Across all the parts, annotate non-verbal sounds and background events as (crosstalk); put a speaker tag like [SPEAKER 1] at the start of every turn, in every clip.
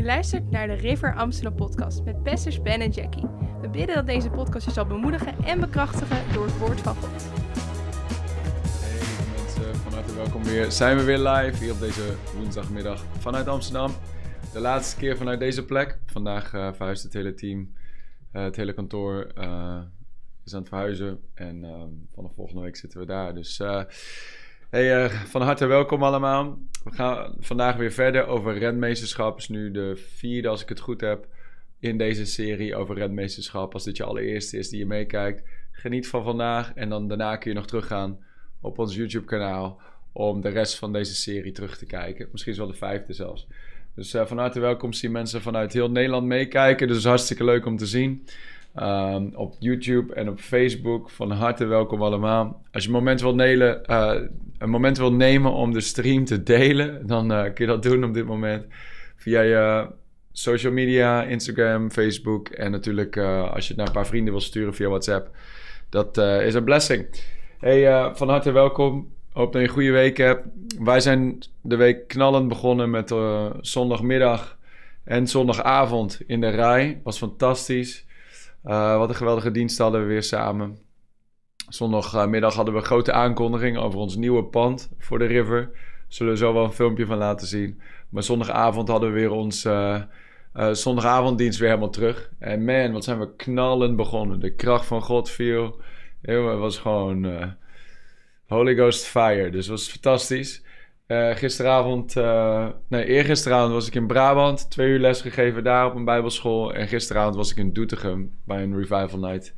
[SPEAKER 1] Je luistert naar de River Amsterdam podcast met pastors Ben en Jackie. We bidden dat deze podcast je zal bemoedigen en bekrachtigen door het woord van God.
[SPEAKER 2] Hey mensen, van harte welkom weer. Zijn we weer live hier op deze woensdagmiddag vanuit Amsterdam. De laatste keer vanuit deze plek. Vandaag uh, verhuist het hele team, uh, het hele kantoor uh, is aan het verhuizen. En vanaf volgende week zitten we daar. Dus hey, van harte welkom allemaal. We gaan vandaag weer verder over renmeesterschap. Is nu de vierde, als ik het goed heb, in deze serie over renmeesterschap. Als dit je allereerste is die je meekijkt, geniet van vandaag. En dan daarna kun je nog teruggaan op ons YouTube-kanaal om de rest van deze serie terug te kijken. Misschien is wel de vijfde zelfs. Dus uh, van harte welkom zien mensen vanuit heel Nederland meekijken. Dus hartstikke leuk om te zien. Um, op YouTube en op Facebook. Van harte welkom allemaal. Als je een moment wilt, nelen, uh, een moment wilt nemen om de stream te delen, dan uh, kun je dat doen op dit moment. Via je social media, Instagram, Facebook. En natuurlijk uh, als je het naar een paar vrienden wil sturen via WhatsApp. Dat is een blessing. Hey, van harte welkom. Hoop dat je een goede week hebt. Wij zijn de week knallend begonnen met zondagmiddag en zondagavond in de rij. Was fantastisch. Uh, wat een geweldige dienst hadden we weer samen. Zondagmiddag hadden we een grote aankondiging over ons nieuwe pand voor de River. Zullen we zo wel een filmpje van laten zien. Maar zondagavond hadden we weer ons uh, uh, zondagavonddienst weer helemaal terug. En man, wat zijn we knallend begonnen. De kracht van God viel. Het was gewoon Holy Ghost fire. Dus het was fantastisch. Uh, gisteravond, uh, nee, eergisteravond was ik in Brabant. Twee uur les gegeven daar op een bijbelschool. En gisteravond was ik in Doetinchem bij een revival night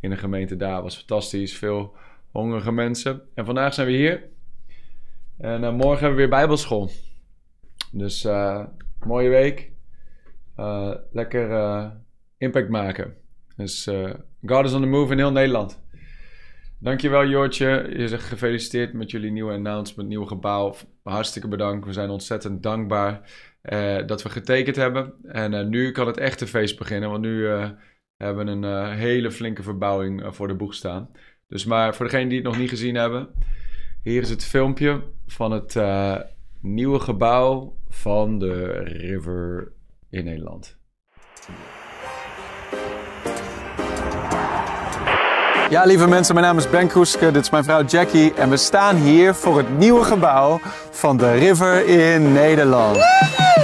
[SPEAKER 2] in een gemeente daar. Was fantastisch, veel hongerige mensen. En vandaag zijn we hier. En uh, morgen hebben we weer bijbelschool. Dus mooie week. lekker impact maken. Dus God is on the move in heel Nederland. Dankjewel Joortje. Je zegt gefeliciteerd met jullie nieuwe announcement, nieuwe gebouw. Hartstikke bedankt. We zijn ontzettend dankbaar uh, dat we getekend hebben. En uh, nu kan het echte feest beginnen, want nu uh, hebben we een hele flinke verbouwing voor de boeg staan. Dus maar voor degenen die het nog niet gezien hebben, hier is het filmpje van het nieuwe gebouw van de River in Nederland. Ja, lieve mensen, mijn naam is Ben Kroeske, dit is mijn vrouw Jackie en we staan hier voor het nieuwe gebouw van de River in Nederland.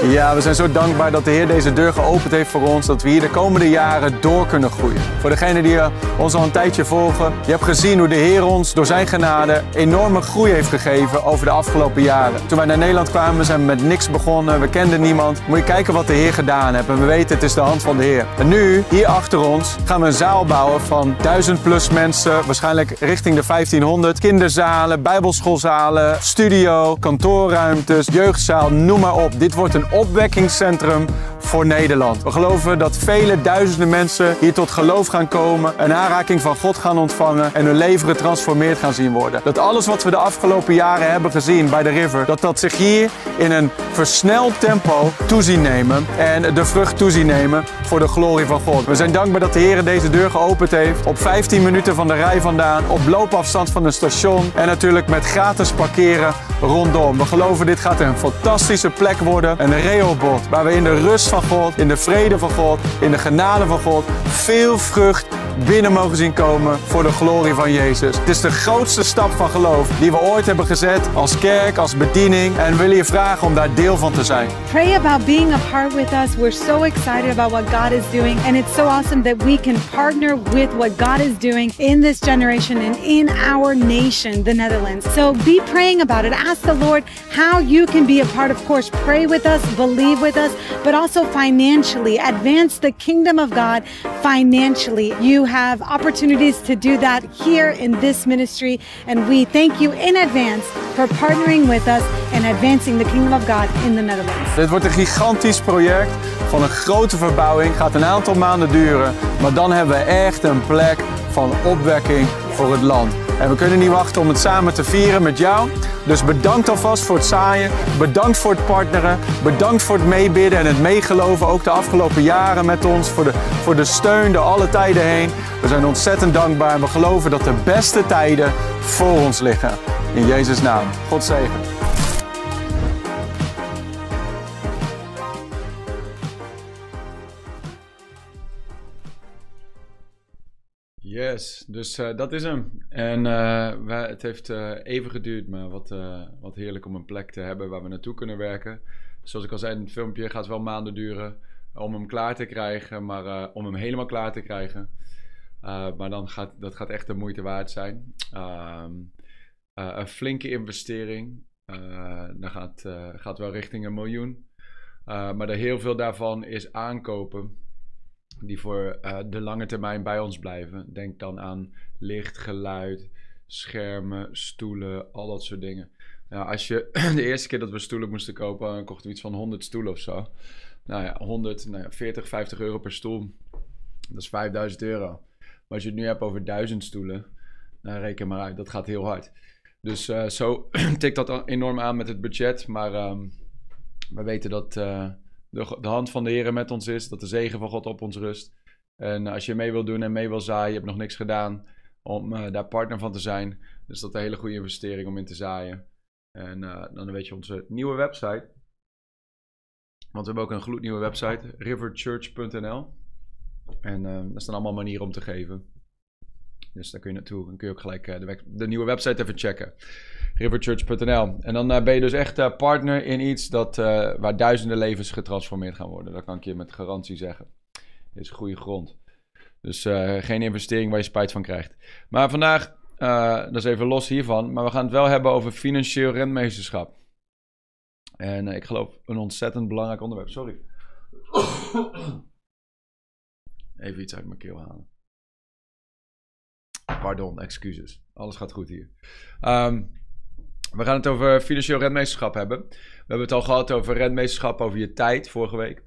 [SPEAKER 2] Ja, we zijn zo dankbaar dat de Heer deze deur geopend heeft voor ons, dat we hier de komende jaren door kunnen groeien. Voor degenen die eh, ons al een tijdje volgen, je hebt gezien hoe de Heer ons door zijn genade enorme groei heeft gegeven over de afgelopen jaren. Toen wij naar Nederland kwamen, zijn we met niks begonnen, we kenden niemand. Moet je kijken wat de Heer gedaan heeft en we weten het is de hand van de Heer. En nu, hier achter ons, gaan we een zaal bouwen van duizend plus mensen, waarschijnlijk richting de 1500. Kinderzalen, bijbelschoolzalen, studio, kantoorruimtes, jeugdzaal, noem maar op. Dit wordt een opwekkingscentrum voor Nederland. We geloven dat vele duizenden mensen hier tot geloof gaan komen, een aanraking van God gaan ontvangen en hun leven getransformeerd gaan zien worden. Dat alles wat we de afgelopen jaren hebben gezien bij de River, dat dat zich hier in een versneld tempo toezien nemen en de vrucht toezien nemen voor de glorie van God. We zijn dankbaar dat de Heer deze deur geopend heeft op 15 minuten van de rij vandaan, op loopafstand van een station en natuurlijk met gratis parkeren rondom. We geloven dit gaat een fantastische plek worden, een Rehoboth, waar we in de rust van God, in de vrede van God, in de genade van God, veel vrucht binnen mogen zien komen voor de glorie van Jezus. Het is de grootste stap van geloof die we ooit hebben gezet als kerk, als bediening. En we willen je vragen om daar deel van te zijn.
[SPEAKER 3] Pray about being a part with us. We're so excited about what God is doing. And it's so awesome that we can partner with what God is doing in this generation and in our nation, the Netherlands. So be praying about it. Ask the Lord how you can be a part. Of course, pray with us, believe with us, but also financially advance the kingdom of God financially. You have opportunities to do that here in this ministry. And we thank you in advance for partnering with us and advancing the kingdom of God in the Netherlands.
[SPEAKER 2] Dit wordt een gigantisch project van een grote verbouwing. Gaat een aantal maanden duren. Maar dan hebben we echt een plek van opwekking voor het land. En we kunnen niet wachten om het samen te vieren met jou. Dus bedankt alvast voor het zaaien. Bedankt voor het partneren. Bedankt voor het meebidden en het meegeloven. Ook de afgelopen jaren met ons. Voor de, voor de steun door alle tijden heen. We zijn ontzettend dankbaar. En we geloven dat de beste tijden voor ons liggen. In Jezus' naam. God zegen. Yes, dus uh, dat is hem. En wij, het heeft uh, even geduurd, maar wat, wat heerlijk om een plek te hebben waar we naartoe kunnen werken. Zoals ik al zei in het filmpje, gaat het wel maanden duren om hem klaar te krijgen, maar om hem helemaal klaar te krijgen. maar dan gaat dat gaat echt de moeite waard zijn. Ehm, een flinke investering. dan gaat, gaat wel richting een miljoen. maar er heel veel daarvan is aankopen die voor uh, de lange termijn bij ons blijven. Denk dan aan licht, geluid, schermen, stoelen, al dat soort dingen. Nou, als je (clears throat) de eerste keer dat we stoelen moesten kopen, kochten we iets van 100 stoelen of zo. Nou ja, 100, nou ja, 40, 50 euro per stoel. Dat is 5000 euro. Maar als je het nu hebt over 1000 stoelen, nou, reken maar uit, dat gaat heel hard. Dus uh, zo (clears throat) tikt dat enorm aan met het budget. Maar um, we weten dat. Uh, de, de hand van de Heer met ons is, dat de zegen van God op ons rust. En als je mee wil doen en mee wil zaaien, je hebt nog niks gedaan om uh, daar partner van te zijn. Dus dat is een hele goede investering om in te zaaien. En uh, dan weet je onze nieuwe website. Want we hebben ook een gloednieuwe website, riverchurch.nl. En uh, daar staan allemaal manieren om te geven. Dus daar kun je naartoe. Dan kun je ook gelijk de, de nieuwe website even checken riverchurch.nl. En dan uh, ben je dus echt uh, partner in iets dat, uh, waar duizenden levens getransformeerd gaan worden. Dat kan ik je met garantie zeggen. Dit is goede grond. Dus geen investering waar je spijt van krijgt. Maar vandaag, dat is even los hiervan, maar we gaan het wel hebben over financieel rentmeesterschap. En ik geloof een ontzettend belangrijk onderwerp. Sorry. Even iets uit mijn keel halen. Pardon, excuses. Alles gaat goed hier. Um, we gaan het over financieel rentmeesterschap hebben. We hebben het al gehad over rentmeesterschap over je tijd vorige week.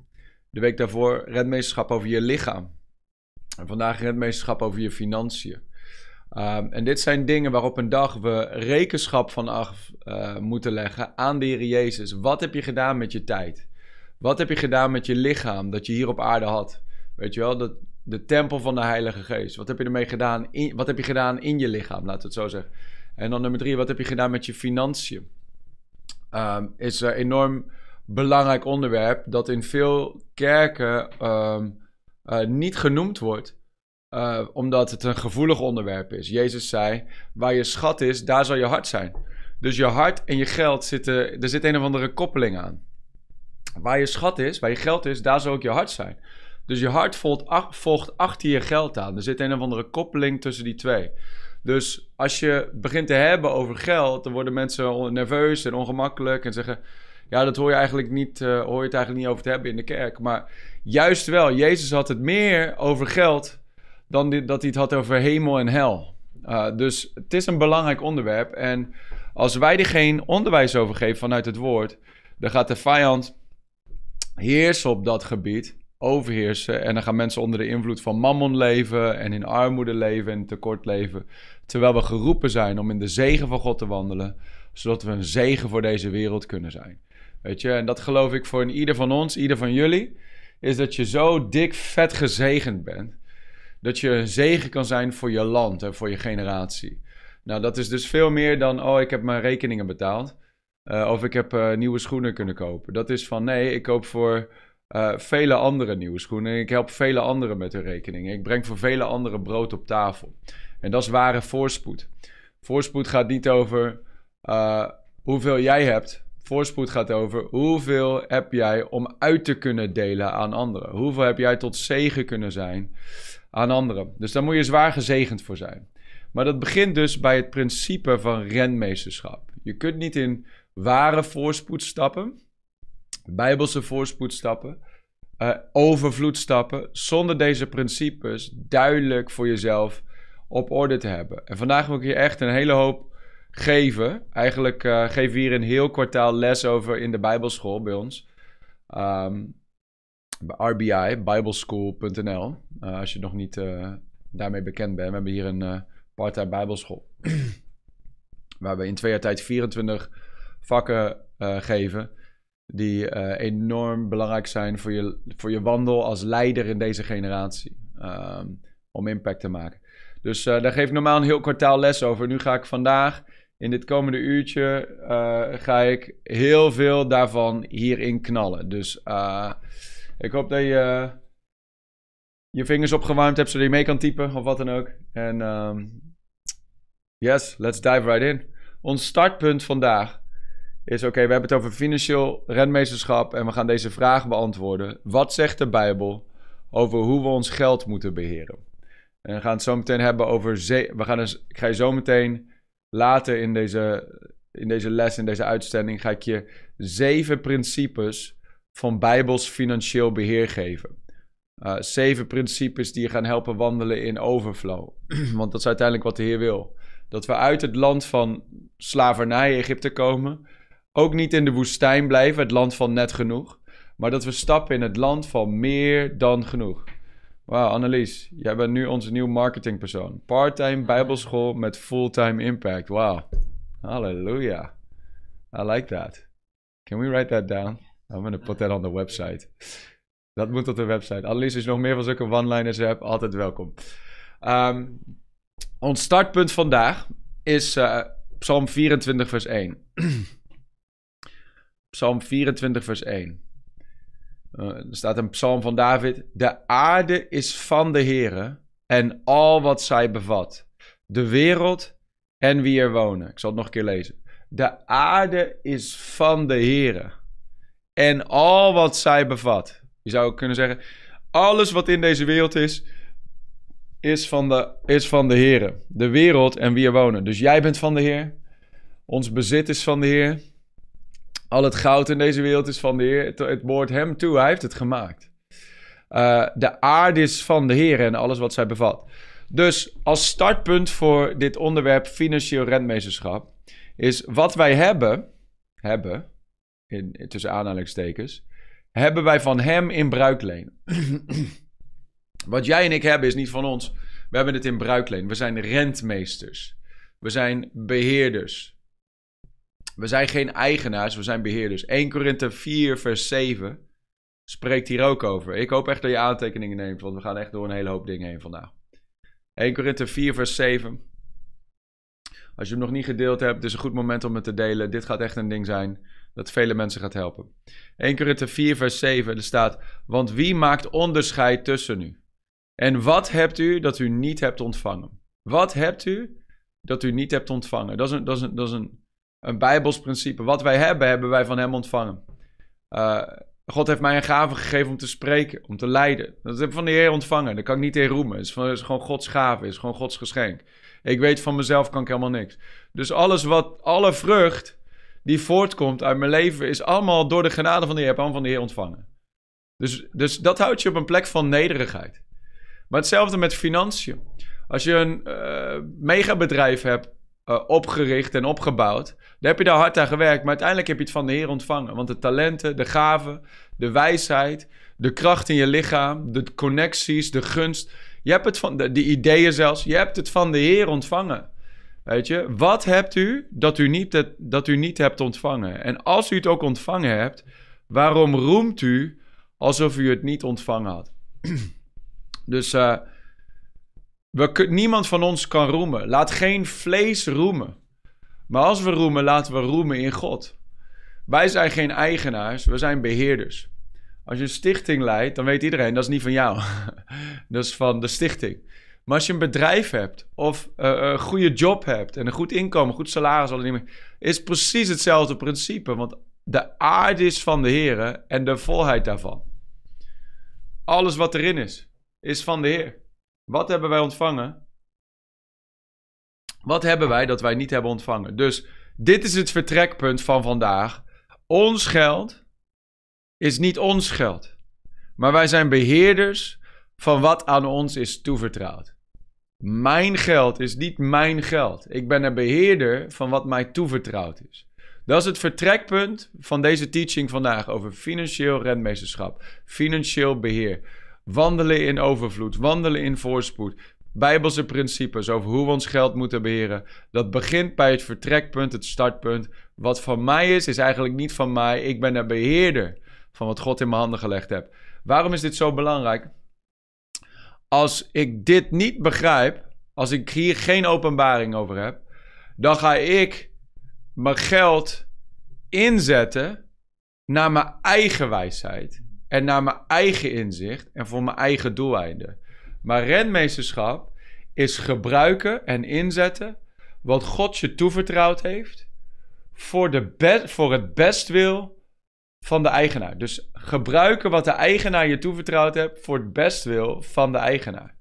[SPEAKER 2] De week daarvoor rentmeesterschap over je lichaam. En vandaag rentmeesterschap over je financiën. Um, en dit zijn dingen waarop een dag we rekenschap van af uh, moeten leggen aan de Heer Jezus. Wat heb je gedaan met je tijd? Wat heb je gedaan met je lichaam dat je hier op aarde had? Weet je wel, de, de tempel van de Heilige Geest. Wat heb je ermee gedaan? In, wat heb je gedaan in je lichaam, laten we het zo zeggen. En dan nummer drie, wat heb je gedaan met je financiën? Um, is een enorm belangrijk onderwerp dat in veel kerken um, uh, niet genoemd wordt. Uh, omdat het een gevoelig onderwerp is. Jezus zei: Waar je schat is, daar zal je hart zijn. Dus je hart en je geld zitten. Er zit een of andere koppeling aan. Waar je schat is, waar je geld is, daar zal ook je hart zijn. Dus je hart volgt, volgt achter je geld aan. Er zit een of andere koppeling tussen die twee. Dus als je begint te hebben over geld, dan worden mensen nerveus en ongemakkelijk en zeggen: Ja, dat hoor je eigenlijk niet, uh, hoor je het eigenlijk niet over te hebben in de kerk. Maar juist wel, Jezus had het meer over geld dan dat hij het had over hemel en hel. Uh, dus het is een belangrijk onderwerp. En als wij er geen onderwijs over geven vanuit het woord, dan gaat de vijand heersen op dat gebied overheersen. En dan gaan mensen onder de invloed van mammon leven en in armoede leven en tekort leven. Terwijl we geroepen zijn om in de zegen van God te wandelen, zodat we een zegen voor deze wereld kunnen zijn. Weet je, en dat geloof ik voor ieder van ons, ieder van jullie, is dat je zo dik vet gezegend bent. Dat je een zegen kan zijn voor je land en voor je generatie. Nou, dat is dus veel meer dan, oh, ik heb mijn rekeningen betaald. Uh, of ik heb uh, nieuwe schoenen kunnen kopen. Dat is van, nee, ik koop voor uh, vele andere nieuwe schoenen. Ik help vele anderen met hun rekeningen. Ik breng voor vele anderen brood op tafel. En dat is ware voorspoed. Voorspoed gaat niet over uh, hoeveel jij hebt. Voorspoed gaat over hoeveel heb jij om uit te kunnen delen aan anderen. Hoeveel heb jij tot zegen kunnen zijn aan anderen. Dus daar moet je zwaar gezegend voor zijn. Maar dat begint dus bij het principe van renmeesterschap. Je kunt niet in ware voorspoed stappen bijbelse voorspoed stappen, uh, overvloed stappen, zonder deze principes duidelijk voor jezelf op orde te hebben. En vandaag wil ik je echt een hele hoop geven. Eigenlijk uh, geven we hier een heel kwartaal les over in de Bijbelschool bij ons. Um, bij RBI, bibleschool.nl. Uh, als je nog niet daarmee bekend bent. We hebben hier een part-time Bijbelschool. (clears throat) waar we in twee jaar tijd 24 vakken geven die uh, enorm belangrijk zijn voor je, voor je wandel als leider in deze generatie. Um, om impact te maken. Dus uh, daar geef ik normaal een heel kwartaal les over. Nu ga ik vandaag, in dit komende uurtje, uh, ga ik heel veel daarvan hierin knallen. Dus ik hoop dat je je vingers opgewarmd hebt zodat je mee kan typen of wat dan ook. En ehm, yes, let's dive right in. Ons startpunt vandaag is: oké, we hebben het over financieel renmeesterschap en we gaan deze vraag beantwoorden. Wat zegt de Bijbel over hoe we ons geld moeten beheren? En we gaan het zo meteen hebben over. We gaan dus, ik ga je zo meteen later in deze, in deze les, in deze uitzending, ga ik je zeven principes van Bijbels financieel beheer geven. Uh, zeven principes die je gaan helpen wandelen in overflow. (clears throat) Want dat is uiteindelijk wat de Heer wil. Dat we uit het land van slavernij Egypte komen. Ook niet in de woestijn blijven, het land van net genoeg. Maar dat we stappen in het land van meer dan genoeg. Wauw, Annelies, jij bent nu onze nieuwe marketingpersoon. Parttime bijbelschool met fulltime impact. Wauw. Halleluja. I like that. Can we write that down? I'm gonna put that on the website. Dat moet op de website. Annelies, als je nog meer van zulke one-liners hebt, altijd welkom. Um, ons startpunt vandaag is uh, Psalm 24, vers 1. (clears throat) psalm 24, vers 1. Uh, er staat een psalm van David. De aarde is van de Heere en al wat zij bevat. De wereld en wie er wonen. Ik zal het nog een keer lezen. De aarde is van de Heere en al wat zij bevat. Je zou kunnen zeggen, alles wat in deze wereld is, is van de, is van de Heer. De wereld en wie er wonen. Dus jij bent van de Heer. Ons bezit is van de Heer. Al het goud in deze wereld is van de Heer. Het, behoort hem toe. Hij heeft het gemaakt. Uh, de aarde is van de Heer en alles wat zij bevat. Dus als startpunt voor dit onderwerp financieel rentmeesterschap is wat wij hebben, hebben, in, tussen aanhalingstekens, hebben wij van hem in bruikleen. (clears throat) Wat jij en ik hebben is niet van ons. We hebben het in bruikleen. We zijn rentmeesters. We zijn beheerders. We zijn geen eigenaars, we zijn beheerders. 1 Korinthe 4, vers 7 spreekt hier ook over. Ik hoop echt dat je aantekeningen neemt, want we gaan echt door een hele hoop dingen heen vandaag. 1 Korinthe 4, vers 7. Als je hem nog niet gedeeld hebt, is een goed moment om het te delen. Dit gaat echt een ding zijn dat vele mensen gaat helpen. 1 Korinthe 4, vers 7, er staat: Want wie maakt onderscheid tussen u? En wat hebt u dat u niet hebt ontvangen? Wat hebt u dat u niet hebt ontvangen? Dat is een, dat is een, dat is een, een Bijbels principe. Wat wij hebben, hebben wij van Hem ontvangen. Uh, God heeft mij een gave gegeven om te spreken, om te leiden. Dat heb ik van de Heer ontvangen. Daar kan ik niet in roemen. Het is, gewoon Gods gave, het is gewoon Gods geschenk. Ik weet van mezelf kan ik helemaal niks. Dus alles wat, alle vrucht die voortkomt uit mijn leven, is allemaal door de genade van de Heer, allemaal van de Heer ontvangen. Dus, dus dat houdt je op een plek van nederigheid. Maar hetzelfde met financiën. Als je een uh, megabedrijf hebt uh, opgericht en opgebouwd, dan heb je daar hard aan gewerkt, maar uiteindelijk heb je het van de Heer ontvangen. Want de talenten, de gaven, de wijsheid, de kracht in je lichaam, de connecties, de gunst, je hebt het van de, de ideeën zelfs, je hebt het van de Heer ontvangen. Weet je, wat hebt u dat u, niet, dat u niet hebt ontvangen? En als u het ook ontvangen hebt, waarom roemt u alsof u het niet ontvangen had? (clears throat) dus uh, we, niemand van ons kan roemen. Laat geen vlees roemen. Maar als we roemen, laten we roemen in God. Wij zijn geen eigenaars, we zijn beheerders. Als je een stichting leidt, dan weet iedereen dat is niet van jou. (laughs) dat is van de stichting. Maar als je een bedrijf hebt of uh, een goede job hebt en een goed inkomen, goed salaris, al meer, is precies hetzelfde principe. Want de aarde is van de Heer en de volheid daarvan. Alles wat erin is, is van de Heer. Wat hebben wij ontvangen? Wat hebben wij dat wij niet hebben ontvangen? Dus dit is het vertrekpunt van vandaag. Ons geld is niet ons geld. Maar wij zijn beheerders van wat aan ons is toevertrouwd. Mijn geld is niet mijn geld. Ik ben een beheerder van wat mij toevertrouwd is. Dat is het vertrekpunt van deze teaching vandaag over financieel rentmeesterschap, financieel beheer. Wandelen in overvloed, wandelen in voorspoed. Bijbelse principes over hoe we ons geld moeten beheren. Dat begint bij het vertrekpunt, het startpunt. Wat van mij is, is eigenlijk niet van mij. Ik ben een beheerder van wat God in mijn handen gelegd heeft. Waarom is dit zo belangrijk? als ik dit niet begrijp, als ik hier geen openbaring over heb, dan ga ik mijn geld inzetten naar mijn eigen wijsheid en naar mijn eigen inzicht en voor mijn eigen doeleinden. Maar renmeesterschap is gebruiken en inzetten wat God je toevertrouwd heeft voor, de be- voor het bestwil van de eigenaar. Dus gebruiken wat de eigenaar je toevertrouwd hebt voor het bestwil van de eigenaar.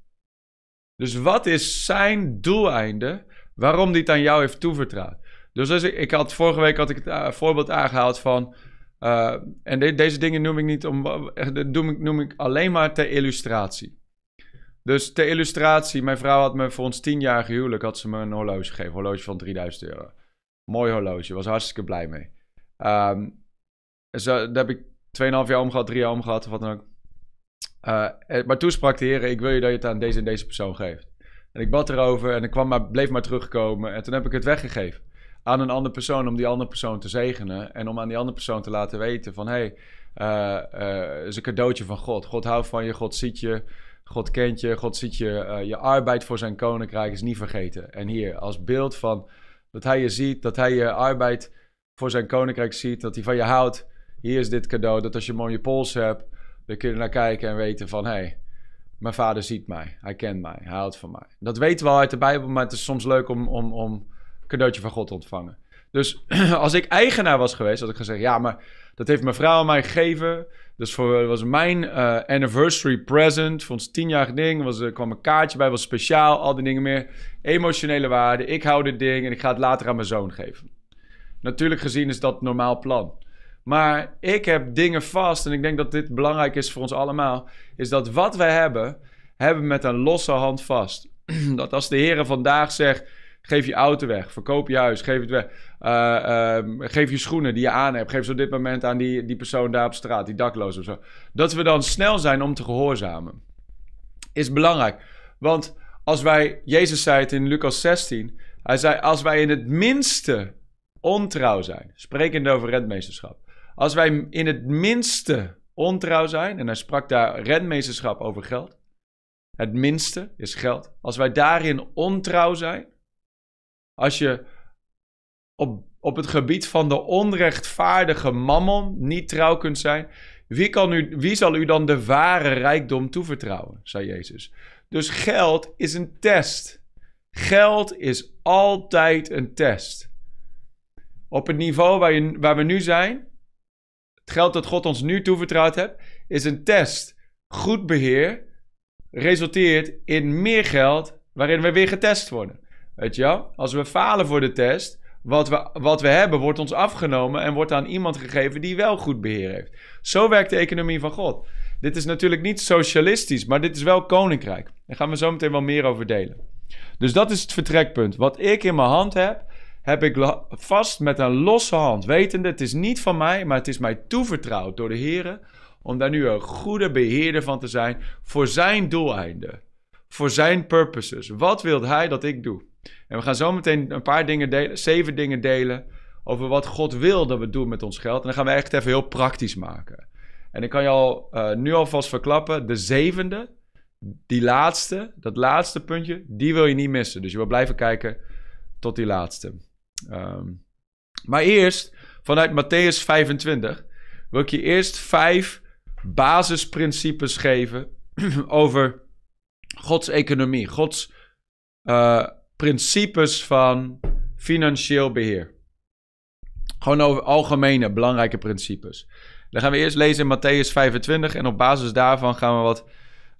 [SPEAKER 2] Dus wat is zijn doeleinde waarom die het aan jou heeft toevertrouwd? Dus als ik, ik had, vorige week had ik het eh, voorbeeld aangehaald van. Eh, en de- deze dingen noem ik niet om. eh, noem ik, noem ik alleen maar ter illustratie. Dus ter illustratie, mijn vrouw had me voor ons tienjarige huwelijk had ze me een horloge gegeven. Een horloge van 3000 euro. Mooi horloge, was hartstikke blij mee. Ehm, zo, daar heb ik 2,5 jaar om gehad, 3 jaar om gehad, of wat dan ook. Eh, eh, maar toen sprak de Heer, ik wil je dat je het aan deze en deze persoon geeft. En ik bad erover en ik kwam maar, bleef maar terugkomen. En toen heb ik het weggegeven aan een andere persoon om die andere persoon te zegenen. En om aan die andere persoon te laten weten van... hé, hey, eh, is een cadeautje van God. God houdt van je, God ziet je, God kent je, God ziet je. eh, je arbeid voor zijn koninkrijk is niet vergeten. En hier, als beeld van dat hij je ziet, dat hij je arbeid voor zijn koninkrijk ziet, dat hij van je houdt. Hier is dit cadeau, dat als je hem om je pols hebt, dan kun je naar kijken en weten van... hé, hey, mijn vader ziet mij, hij kent mij, hij houdt van mij. Dat weten we al uit de Bijbel, maar het is soms leuk om, om, om cadeautje van God ontvangen. Dus (clears throat) als ik eigenaar was geweest, had ik gezegd: ja, maar dat heeft mijn vrouw aan mij gegeven. Dus voor, was mijn eh, anniversary present. Voor ons tienjarig ding. Was, er kwam een kaartje bij, was speciaal. Al die dingen meer. Emotionele waarde. Ik hou dit ding en ik ga het later aan mijn zoon geven. Natuurlijk gezien is dat normaal plan. Maar ik heb dingen vast, en ik denk dat dit belangrijk is voor ons allemaal, is dat wat wij hebben, hebben we met een losse hand vast. (clears throat) dat als de Heer vandaag zegt, geef je auto weg, verkoop je huis, geef het weg, eh, ehm, geef je schoenen die je aan hebt, geef ze op dit moment aan die, die persoon daar op straat, die dakloos of zo. Dat we dan snel zijn om te gehoorzamen. Is belangrijk. Want als wij, Jezus zei het in Lucas 16, hij zei, als wij in het minste ontrouw zijn, sprekend over redmeesterschap. Als wij in het minste ontrouw zijn, en hij sprak daar redmeesterschap over geld. Het minste is geld. Als wij daarin ontrouw zijn, als je op, op het gebied van de onrechtvaardige mammon niet trouw kunt zijn, wie, kan u, wie zal u dan de ware rijkdom toevertrouwen, zei Jezus. Dus geld is een test. Geld is altijd een test. Op het niveau waar, je, waar we nu zijn, het geld dat God ons nu toevertrouwd heeft, is een test. Goed beheer resulteert in meer geld waarin we weer getest worden. Weet je wel? Als we falen voor de test, wat we, wat we hebben wordt ons afgenomen en wordt aan iemand gegeven die wel goed beheer heeft. Zo werkt de economie van God. Dit is natuurlijk niet socialistisch, maar dit is wel koninkrijk. Daar gaan we zo meteen wel meer over delen. Dus dat is het vertrekpunt. Wat ik in mijn hand heb, heb ik vast met een losse hand. Wetende, het is niet van mij, maar het is mij toevertrouwd door de Heer. Om daar nu een goede beheerder van te zijn voor zijn doeleinden. Voor zijn purposes. Wat wil hij dat ik doe? En we gaan zo meteen een paar dingen delen, zeven dingen delen. Over wat God wil dat we doen met ons geld. En dan gaan we echt even heel praktisch maken. En ik kan je al eh, nu alvast verklappen. De zevende, die laatste, dat laatste puntje, die wil je niet missen. Dus je wil blijven kijken tot die laatste. Ehm, maar eerst, vanuit Matthäus 25, wil ik je eerst vijf basisprincipes geven (clears throat) over Gods economie, Gods eh, principes van financieel beheer. Gewoon over algemene belangrijke principes. Dan gaan we eerst lezen in Matthäus 25 en op basis daarvan gaan we wat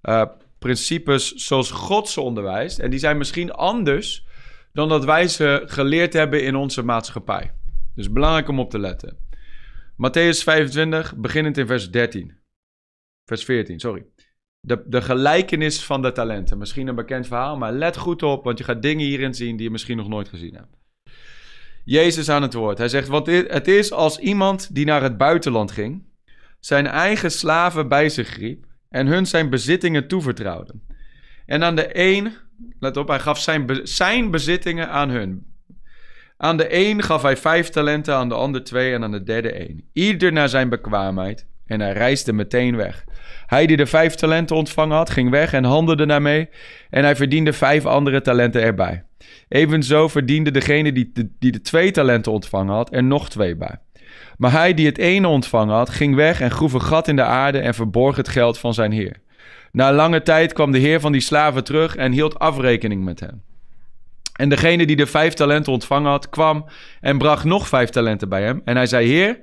[SPEAKER 2] eh, principes zoals God ze onderwijst. En die zijn misschien anders dan dat wij ze geleerd hebben in onze maatschappij. Dus belangrijk om op te letten. Matthäus 25, beginnend in vers 13. Vers 14, sorry. De, de gelijkenis van de talenten. Misschien een bekend verhaal, maar let goed op, want je gaat dingen hierin zien die je misschien nog nooit gezien hebt. Jezus aan het woord. Hij zegt, want het is als iemand die naar het buitenland ging, zijn eigen slaven bij zich riep en hun zijn bezittingen toevertrouwde. En aan de een, let op, hij gaf zijn, zijn bezittingen aan hun. Aan de een gaf hij vijf talenten, aan de ander twee en aan de derde één. Ieder naar zijn bekwaamheid. En hij reisde meteen weg. Hij die de vijf talenten ontvangen had, ging weg en handelde daarmee. En hij verdiende vijf andere talenten erbij. Evenzo verdiende degene die de, die de twee talenten ontvangen had er nog twee bij. Maar hij die het ene ontvangen had, ging weg en groef een gat in de aarde en verborg het geld van zijn heer. Na lange tijd kwam de heer van die slaven terug en hield afrekening met hem. En degene die de vijf talenten ontvangen had, kwam en bracht nog vijf talenten bij hem. En hij zei: Heer,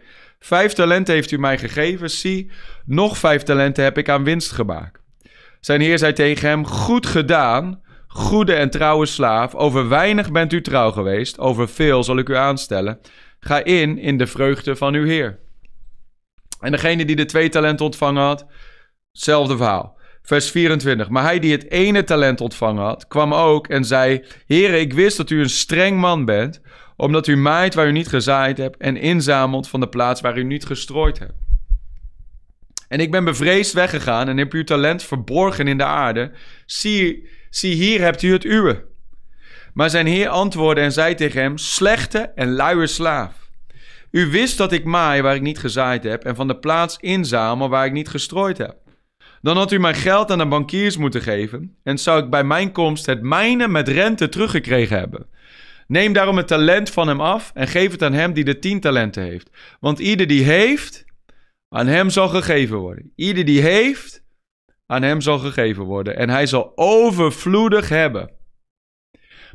[SPEAKER 2] vijf talenten heeft u mij gegeven. Zie, nog vijf talenten heb ik aan winst gemaakt. Zijn heer zei tegen hem: Goed gedaan, goede en trouwe slaaf. Over weinig bent u trouw geweest, over veel zal ik u aanstellen. Ga in in de vreugde van uw heer. En degene die de twee talenten ontvangen had, hetzelfde verhaal. Vers 24. Maar hij die het ene talent ontvangen had, kwam ook en zei: Heere, ik wist dat u een streng man bent, omdat u maait waar u niet gezaaid hebt en inzamelt van de plaats waar u niet gestrooid hebt. En ik ben bevreesd weggegaan en heb uw talent verborgen in de aarde. Zie, zie hier hebt u het uwe. Maar zijn heer antwoordde en zei tegen hem: Slechte en luie slaaf. U wist dat ik maai waar ik niet gezaaid heb en van de plaats inzamel waar ik niet gestrooid heb. Dan had u mijn geld aan de bankiers moeten geven en zou ik bij mijn komst het mijne met rente teruggekregen hebben. Neem daarom het talent van hem af en geef het aan hem die de tien talenten heeft. Want ieder die heeft, aan hem zal gegeven worden. Ieder die heeft, aan hem zal gegeven worden. En hij zal overvloedig hebben.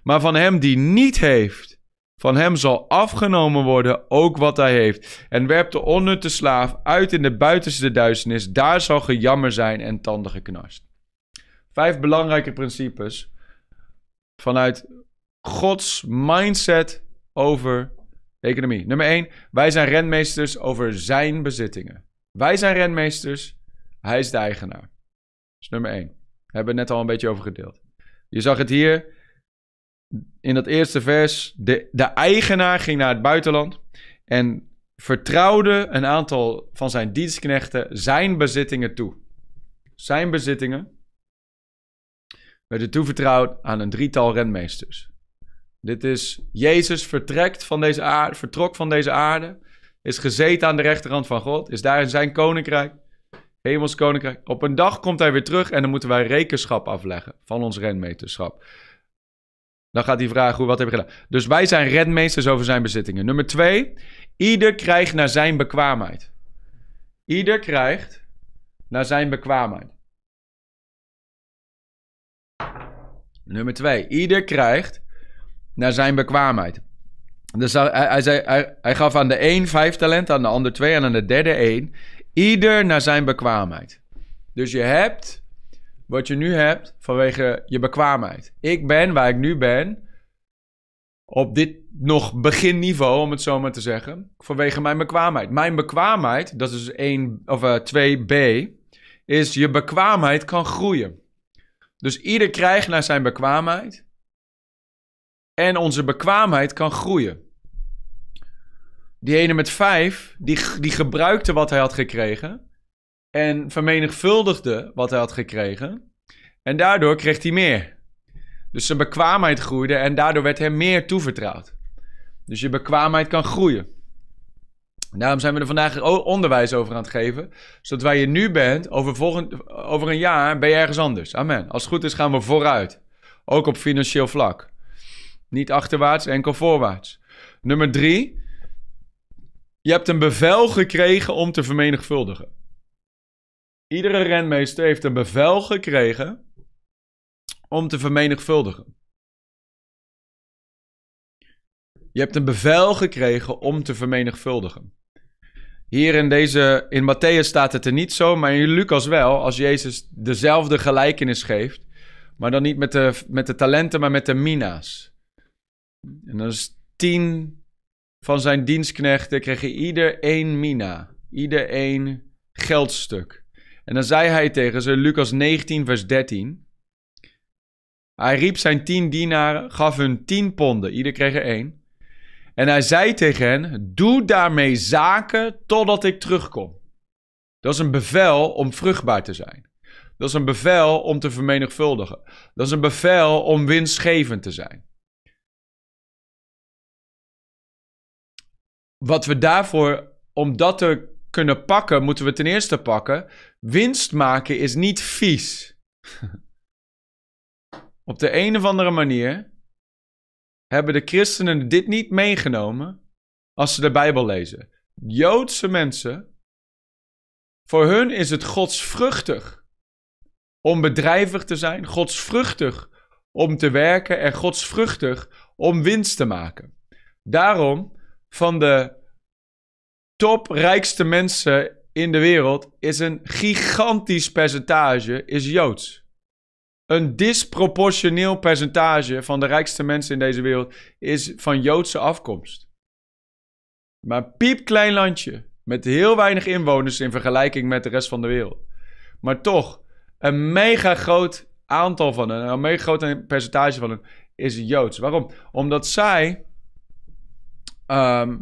[SPEAKER 2] Maar van hem die niet heeft, van hem zal afgenomen worden ook wat hij heeft. En werpt de onnutte slaaf uit in de buitenste duisternis. Daar zal gejammer zijn en tanden geknarst. Vijf belangrijke principes vanuit Gods mindset over economie. Nummer 1. Wij zijn renmeesters over zijn bezittingen. Wij zijn renmeesters. Hij is de eigenaar. Dat is nummer 1. Daar hebben we net al een beetje over gedeeld. Je zag het hier in dat eerste vers. De, de eigenaar ging naar het buitenland en vertrouwde een aantal van zijn dienstknechten zijn bezittingen toe. Zijn bezittingen werden toevertrouwd aan een drietal renmeesters. Dit is Jezus vertrekt van deze aarde, vertrok van deze aarde, is gezeten aan de rechterhand van God, is daar in zijn koninkrijk, hemels koninkrijk. Op een dag komt hij weer terug en dan moeten wij rekenschap afleggen van ons renmeesterschap. Dan gaat hij vragen, wat heb je gedaan? Dus wij zijn redmeesters over zijn bezittingen. Nummer twee, ieder krijgt naar zijn bekwaamheid. Ieder krijgt naar zijn bekwaamheid. Nummer twee, ieder krijgt naar zijn bekwaamheid. Dus hij, hij, zei, hij, hij gaf aan de een vijf talenten, aan de ander twee en aan de derde één. Ieder naar zijn bekwaamheid. Dus je hebt wat je nu hebt vanwege je bekwaamheid. Ik ben waar ik nu ben, op dit nog beginniveau, om het zo maar te zeggen, vanwege mijn bekwaamheid. Mijn bekwaamheid, dat is 1 of uh, 2b, is je bekwaamheid kan groeien. Dus ieder krijgt naar zijn bekwaamheid. En onze bekwaamheid kan groeien. Die ene met vijf, die, die gebruikte wat hij had gekregen. En vermenigvuldigde wat hij had gekregen. En daardoor kreeg hij meer. Dus zijn bekwaamheid groeide en daardoor werd hem meer toevertrouwd. Dus je bekwaamheid kan groeien. Daarom zijn we er vandaag onderwijs over aan het geven. Zodat waar je nu bent, over, volgend, over een jaar ben je ergens anders. Amen. Als het goed is gaan we vooruit. Ook op financieel vlak. Niet achterwaarts, enkel voorwaarts. Nummer drie. Je hebt een bevel gekregen om te vermenigvuldigen. Iedere renmeester heeft een bevel gekregen om te vermenigvuldigen. Je hebt een bevel gekregen om te vermenigvuldigen. Hier in deze, in Matthäus staat het er niet zo, maar in Lucas wel, als Jezus dezelfde gelijkenis geeft, maar dan niet met de, met de talenten, maar met de mina's. En dan is tien van zijn dienstknechten kregen ieder één mina. Ieder één geldstuk. En dan zei hij tegen ze, Lucas 19 vers 13. Hij riep zijn tien dienaren, gaf hun tien ponden. Ieder kreeg er één. En hij zei tegen hen, doe daarmee zaken totdat ik terugkom. Dat is een bevel om vruchtbaar te zijn. Dat is een bevel om te vermenigvuldigen. Dat is een bevel om winstgevend te zijn. Wat we daarvoor, om dat te kunnen pakken, moeten we ten eerste pakken. Winst maken is niet vies. (laughs) Op de een of andere manier hebben de christenen dit niet meegenomen als ze de Bijbel lezen. Joodse mensen, voor hun is het godsvruchtig om bedrijvig te zijn, godsvruchtig om te werken en godsvruchtig om winst te maken. Daarom, van de toprijkste mensen in de wereld is een gigantisch percentage is Joods. Een disproportioneel percentage van de rijkste mensen in deze wereld is van Joodse afkomst. Maar piepklein landje met heel weinig inwoners in vergelijking met de rest van de wereld. Maar toch, een mega groot aantal van hen, een mega groot percentage van hen is Joods. Waarom? Omdat zij ehm,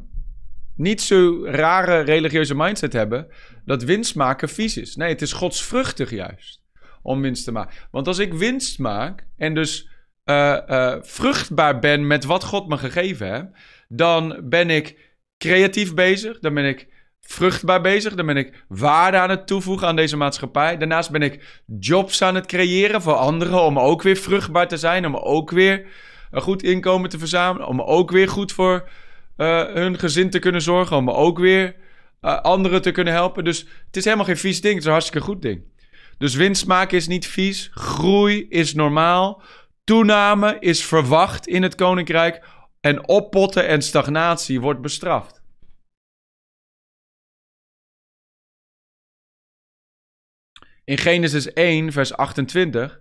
[SPEAKER 2] niet zo rare religieuze mindset hebben dat winst maken vies is. Nee, het is godsvruchtig juist om winst te maken. Want als ik winst maak en dus uh, uh, vruchtbaar ben met wat God me gegeven heeft, dan ben ik creatief bezig, dan ben ik vruchtbaar bezig, dan ben ik waarde aan het toevoegen aan deze maatschappij. Daarnaast ben ik jobs aan het creëren voor anderen om ook weer vruchtbaar te zijn, om ook weer een goed inkomen te verzamelen, om ook weer goed voor uh, hun gezin te kunnen zorgen, om ook weer uh, anderen te kunnen helpen. Dus het is helemaal geen vies ding, het is een hartstikke goed ding. Dus winst maken is niet vies, groei is normaal, toename is verwacht in het koninkrijk en oppotten en stagnatie wordt bestraft. In Genesis 1, vers 28,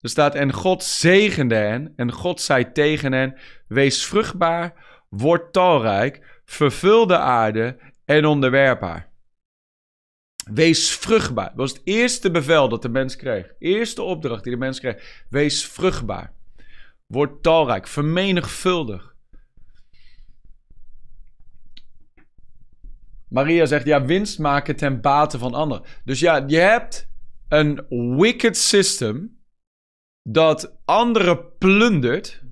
[SPEAKER 2] er staat: En God zegende hen, en God zei tegen hen: Wees vruchtbaar, word talrijk, vervul de aarde en onderwerp haar. Wees vruchtbaar. Dat was het eerste bevel dat de mens kreeg. Eerste opdracht die de mens kreeg. Wees vruchtbaar. Word talrijk, vermenigvuldig. Maria zegt, ja, winst maken ten bate van anderen. Dus ja, je hebt een wicked system dat anderen plundert.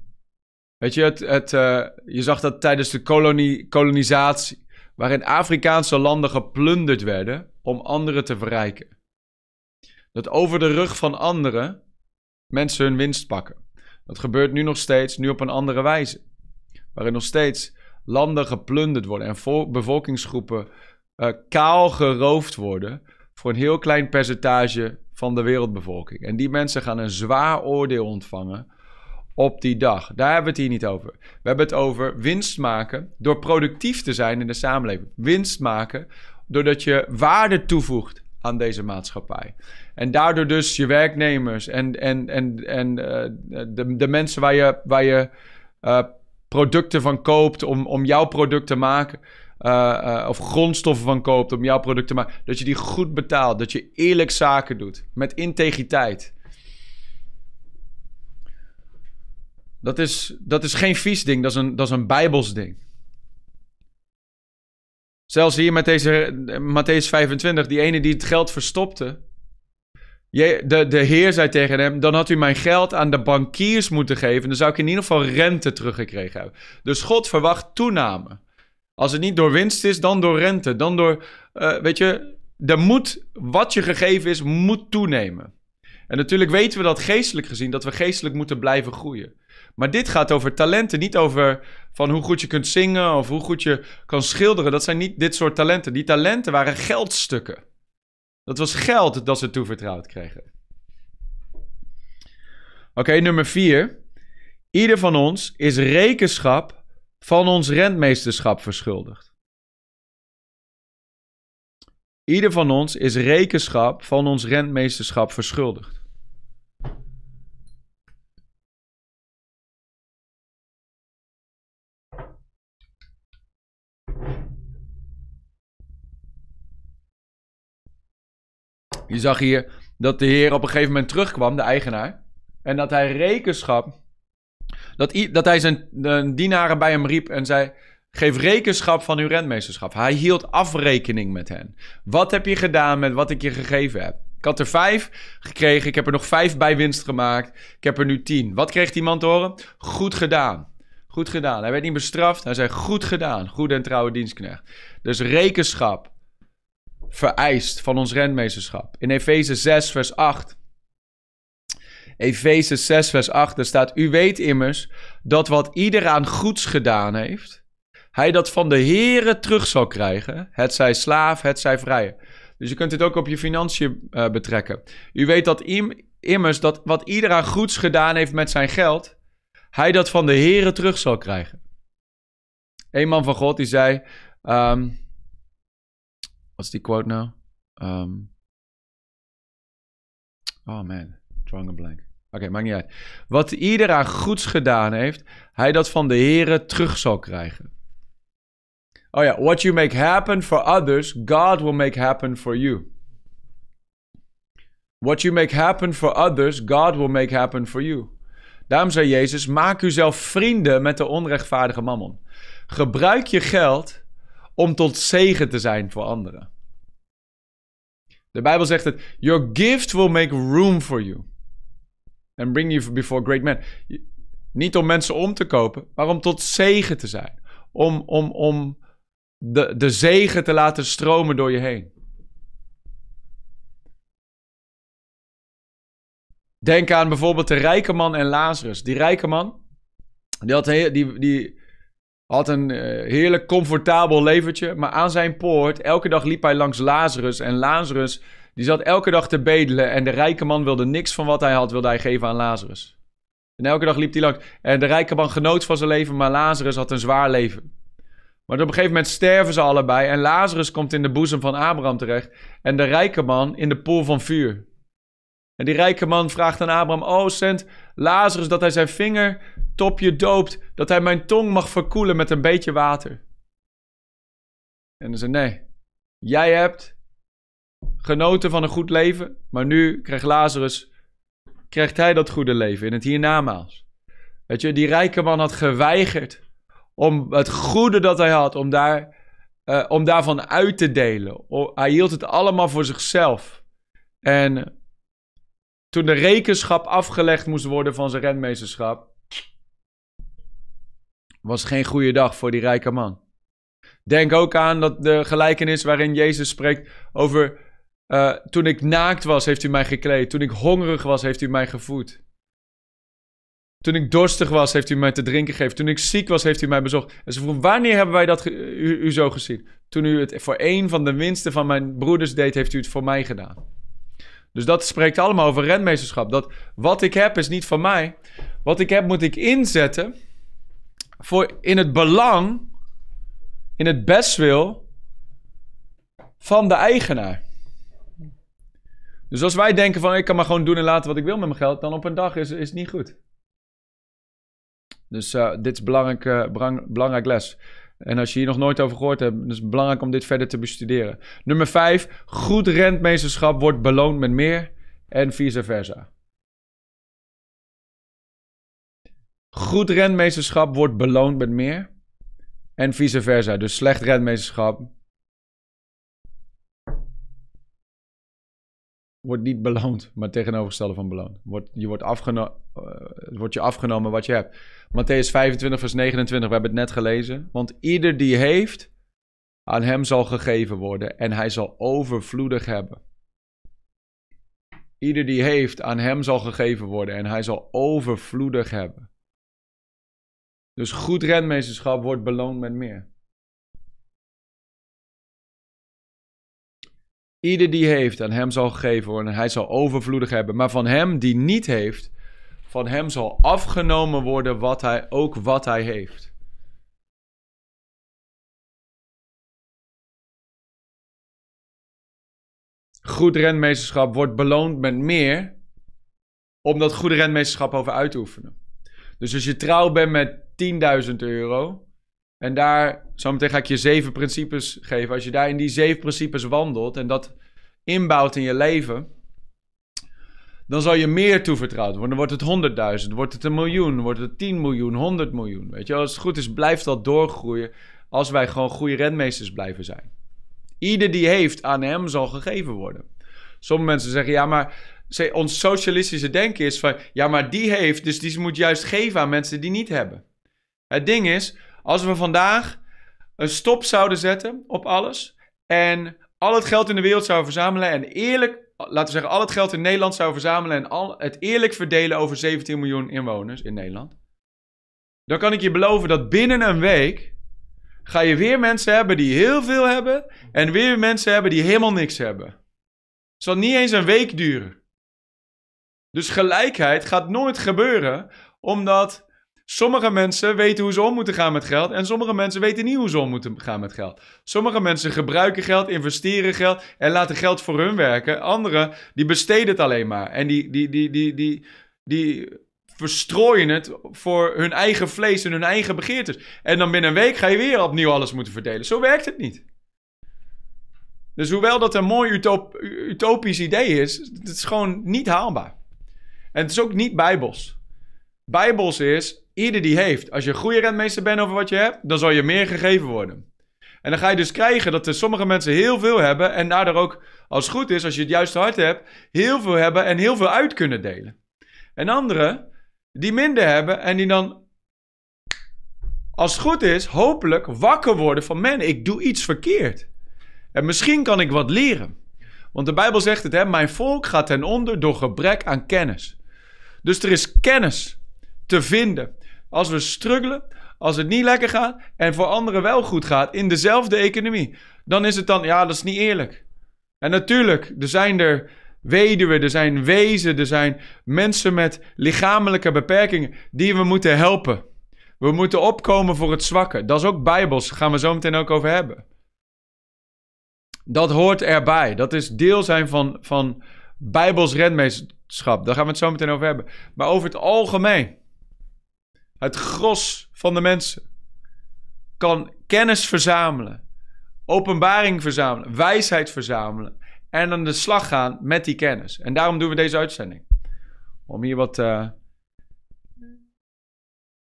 [SPEAKER 2] Weet je, het, het, uh, je zag dat tijdens de kolonisatie, waarin Afrikaanse landen geplunderd werden om anderen te verrijken. Dat over de rug van anderen mensen hun winst pakken. Dat gebeurt nu nog steeds, nu op een andere wijze. Waarin nog steeds landen geplunderd worden en bevolkingsgroepen uh, kaal geroofd worden voor een heel klein percentage van de wereldbevolking. En die mensen gaan een zwaar oordeel ontvangen op die dag. Daar hebben we het hier niet over. We hebben het over winst maken door productief te zijn in de samenleving. Winst maken doordat je waarde toevoegt aan deze maatschappij. En daardoor dus je werknemers en, en, en, en uh, de, de mensen waar je, waar je uh, producten van koopt om, om jouw product te maken. Uh, of grondstoffen van koopt om jouw product te maken. Dat je die goed betaalt. Dat je eerlijk zaken doet. Met integriteit. Dat is, dat is geen vies ding. Dat is een, dat is een bijbels ding. Zelfs hier met deze Matthäus 25. Die ene die het geld verstopte. De, de Heer zei tegen hem: Dan had u mijn geld aan de bankiers moeten geven. Dan zou ik in ieder geval rente teruggekregen hebben. Dus God verwacht toename. Als het niet door winst is, dan door rente. Dan door, uh, weet je, er moet, wat je gegeven is, moet toenemen. En natuurlijk weten we dat geestelijk gezien, dat we geestelijk moeten blijven groeien. Maar dit gaat over talenten, niet over van hoe goed je kunt zingen of hoe goed je kan schilderen. Dat zijn niet dit soort talenten. Die talenten waren geldstukken. Dat was geld dat ze toevertrouwd kregen. Oké, nummer vier. Ieder van ons is rekenschap van ons rentmeesterschap verschuldigd. Ieder van ons is rekenschap van ons rentmeesterschap verschuldigd. Je zag hier dat de heer op een gegeven moment terugkwam, de eigenaar. En dat hij rekenschap dat, hij zijn dienaren bij hem riep en zei: Geef rekenschap van uw rentmeesterschap. Hij hield afrekening met hen. Wat heb je gedaan met wat ik je gegeven heb? Ik had er vijf gekregen. Ik heb er nog vijf bij winst gemaakt. Ik heb er nu tien. Wat kreeg die man te horen? Goed gedaan. Goed gedaan. Hij werd niet bestraft. Hij zei: Goed gedaan. Goede en trouwe dienstknecht. Dus rekenschap vereist van ons rentmeesterschap. In Efeze 6, vers 8 Efeze 6, vers 8, daar staat: U weet immers dat wat ieder aan goeds gedaan heeft, hij dat van de Here terug zal krijgen. Het zij slaaf, het zij vrije. Dus je kunt dit ook op je financiën uh, betrekken. U weet dat im, immers dat wat iedereen goeds gedaan heeft met zijn geld, hij dat van de Here terug zal krijgen. Een man van God die zei, um, wat is die quote nou? Um, oh man, drawing a blank. Oké, okay, maakt niet uit. Wat iedereen goeds gedaan heeft, hij dat van de Here terug zal krijgen. Oh ja, what you make happen for others, God will make happen for you. What you make happen for others, God will make happen for you. Daarom zei Jezus: maak uzelf vrienden met de onrechtvaardige mammon. Gebruik je geld om tot zegen te zijn voor anderen. De Bijbel zegt het: Your gift will make room for you. And bring you before great men. Niet om mensen om te kopen, maar om tot zegen te zijn. Om, om, om de, de zegen te laten stromen door je heen. Denk aan bijvoorbeeld de rijke man en Lazarus. Die rijke man, die had, die, die had een uh, heerlijk comfortabel leventje. Maar aan zijn poort, elke dag liep hij langs Lazarus. En Lazarus, die zat elke dag te bedelen. En de rijke man wilde niks van wat hij had, wilde hij geven aan Lazarus. En elke dag liep hij langs. En de rijke man genoot van zijn leven, maar Lazarus had een zwaar leven. Maar op een gegeven moment sterven ze allebei. En Lazarus komt in de boezem van Abraham terecht. En de rijke man in de poel van vuur. En die rijke man vraagt aan Abraham: Oh, zend Lazarus dat hij zijn vingertopje doopt. Dat hij mijn tong mag verkoelen met een beetje water. En dan zei: Nee, jij hebt genoten van een goed leven. Maar nu krijgt Lazarus. Krijgt hij dat goede leven in het hiernamaals. Weet je, die rijke man had geweigerd om het goede dat hij had, om, daar, uh, om daarvan uit te delen. Hij hield het allemaal voor zichzelf. En toen de rekenschap afgelegd moest worden van zijn renmeesterschap, was geen goede dag voor die rijke man. Denk ook aan dat de gelijkenis waarin Jezus spreekt over uh, toen ik naakt was, heeft u mij gekleed. Toen ik hongerig was, heeft u mij gevoed. Toen ik dorstig was, heeft u mij te drinken gegeven. Toen ik ziek was, heeft u mij bezocht. En ze vroeg, wanneer hebben wij dat u, u, zo gezien? Toen u het voor een van de winsten van mijn broeders deed, heeft u het voor mij gedaan. Dus dat spreekt allemaal over renmeesterschap. Dat wat ik heb is niet van mij. Wat ik heb moet ik inzetten voor in het belang, in het bestwil van de eigenaar. Dus als wij denken van ik kan maar gewoon doen en laten wat ik wil met mijn geld, dan op een dag is, is het niet goed. Dus uh, dit is belangrijk, uh, belangrijk les. En als je hier nog nooit over gehoord hebt, is het belangrijk om dit verder te bestuderen. Nummer 5. Goed rentmeesterschap wordt beloond met meer en vice versa. Goed rentmeesterschap wordt beloond met meer en vice versa. Dus slecht rentmeesterschap wordt niet beloond, maar tegenovergestelde van beloond. Wordt, je wordt, wordt je afgenomen wat je hebt. Matthäus 25, vers 29, we hebben het net gelezen. Want ieder die heeft, aan hem zal gegeven worden en hij zal overvloedig hebben. Ieder die heeft, aan hem zal gegeven worden en hij zal overvloedig hebben. Dus goed renmeesterschap wordt beloond met meer. Ieder die heeft, aan hem zal gegeven worden en hij zal overvloedig hebben. Maar van hem die niet heeft, van hem zal afgenomen worden wat hij, ook wat hij heeft. Goed renmeesterschap wordt beloond met meer, om dat goede renmeesterschap over uit te oefenen. Dus als je trouw bent met 10.000 euro, en daar, zometeen ga ik je zeven principes geven. Als je daar in die zeven principes wandelt en dat inbouwt in je leven, dan zal je meer toevertrouwd worden. Dan wordt het 100.000, wordt het een miljoen, wordt het 10 miljoen, 100 miljoen. Weet je, als het goed is, blijft dat doorgroeien als wij gewoon goede renmeesters blijven zijn. Ieder die heeft, aan hem zal gegeven worden. Sommige mensen zeggen, ja, maar ons socialistische denken is van, ja, maar die heeft, dus die moet juist geven aan mensen die niet hebben. Het ding is, als we vandaag een stop zouden zetten op alles en al het geld in de wereld zouden verzamelen en eerlijk, laten we zeggen, al het geld in Nederland zouden verzamelen en al, het eerlijk verdelen over 17 miljoen inwoners in Nederland, dan kan ik je beloven dat binnen een week ga je weer mensen hebben die heel veel hebben en weer mensen hebben die helemaal niks hebben. Het zal niet eens een week duren. Dus gelijkheid gaat nooit gebeuren, omdat sommige mensen weten hoe ze om moeten gaan met geld en sommige mensen weten niet hoe ze om moeten gaan met geld. Sommige mensen gebruiken geld, investeren geld en laten geld voor hun werken. Anderen die besteden het alleen maar en die, die, die, die, die, die verstrooien het voor hun eigen vlees en hun eigen begeertes. En dan binnen een week ga je weer opnieuw alles moeten verdelen. Zo werkt het niet. Dus hoewel dat een mooi utop utopisch idee is, het is gewoon niet haalbaar. En het is ook niet bijbels. Bijbels is, ieder die heeft. Als je een goede rentmeester bent over wat je hebt, dan zal je meer gegeven worden. En dan ga je dus krijgen dat er sommige mensen heel veel hebben en daardoor ook, als het goed is, als je het juiste hart hebt, heel veel hebben en heel veel uit kunnen delen. En anderen die minder hebben en die dan, als het goed is, hopelijk wakker worden van, man, ik doe iets verkeerd. En misschien kan ik wat leren. Want de Bijbel zegt het, hè, mijn volk gaat ten onder door gebrek aan kennis. Dus er is kennis te vinden. Als we struggelen, als het niet lekker gaat en voor anderen wel goed gaat in dezelfde economie, dan is het dan, ja, dat is niet eerlijk. En natuurlijk, er zijn er weduwen, er zijn wezen, er zijn mensen met lichamelijke beperkingen die we moeten helpen. We moeten opkomen voor het zwakke. Dat is ook bijbels, daar gaan we zo meteen ook over hebben. Dat hoort erbij. Dat is deel zijn van, van bijbels redmeesterschap. Daar gaan we het zo meteen over hebben. Maar over het algemeen. Het gros van de mensen kan kennis verzamelen, openbaring verzamelen, wijsheid verzamelen en aan de slag gaan met die kennis. En daarom doen we deze uitzending. Om hier wat uh,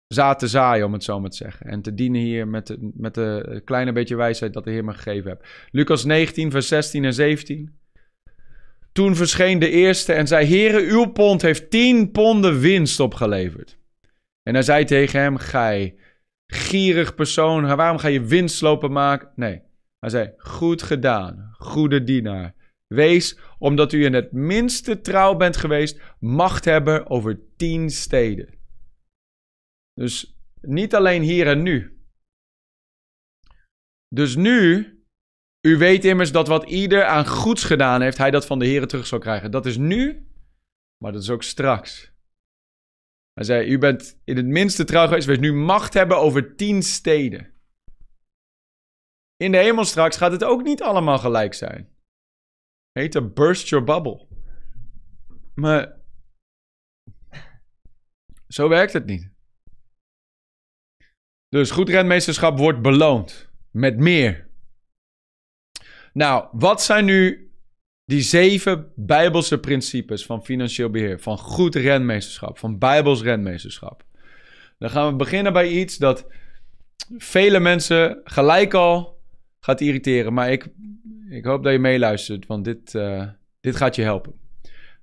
[SPEAKER 2] zaad te zaaien, om het zo maar te zeggen. En te dienen hier met de, met de kleine beetje wijsheid dat de Heer me gegeven hebt. Lucas 19, vers 16 en 17. Toen verscheen de eerste en zei: Heere, uw pond heeft 10 ponden winst opgeleverd. En hij zei tegen hem: Gij, gierig persoon, waarom ga je winst lopen maken? Nee, hij zei: Goed gedaan, goede dienaar. Wees, omdat u in het minste trouw bent geweest, macht hebben over tien steden. Dus niet alleen hier en nu. Dus nu, u weet immers dat wat ieder aan goeds gedaan heeft, hij dat van de Heer terug zal krijgen. Dat is nu, maar dat is ook straks. Hij zei, u bent in het minste trouw geweest, wees nu macht hebben over tien steden. In de hemel straks gaat het ook niet allemaal gelijk zijn heette Burst Your Bubble. Maar zo werkt het niet. Dus goed renmeesterschap wordt beloond met meer. Nou, wat zijn nu die zeven bijbelse principes van financieel beheer, van goed renmeesterschap, van bijbels renmeesterschap? Dan gaan we beginnen bij iets dat vele mensen gelijk al gaat irriteren, maar ik ik hoop dat je meeluistert, want dit, uh, dit gaat je helpen.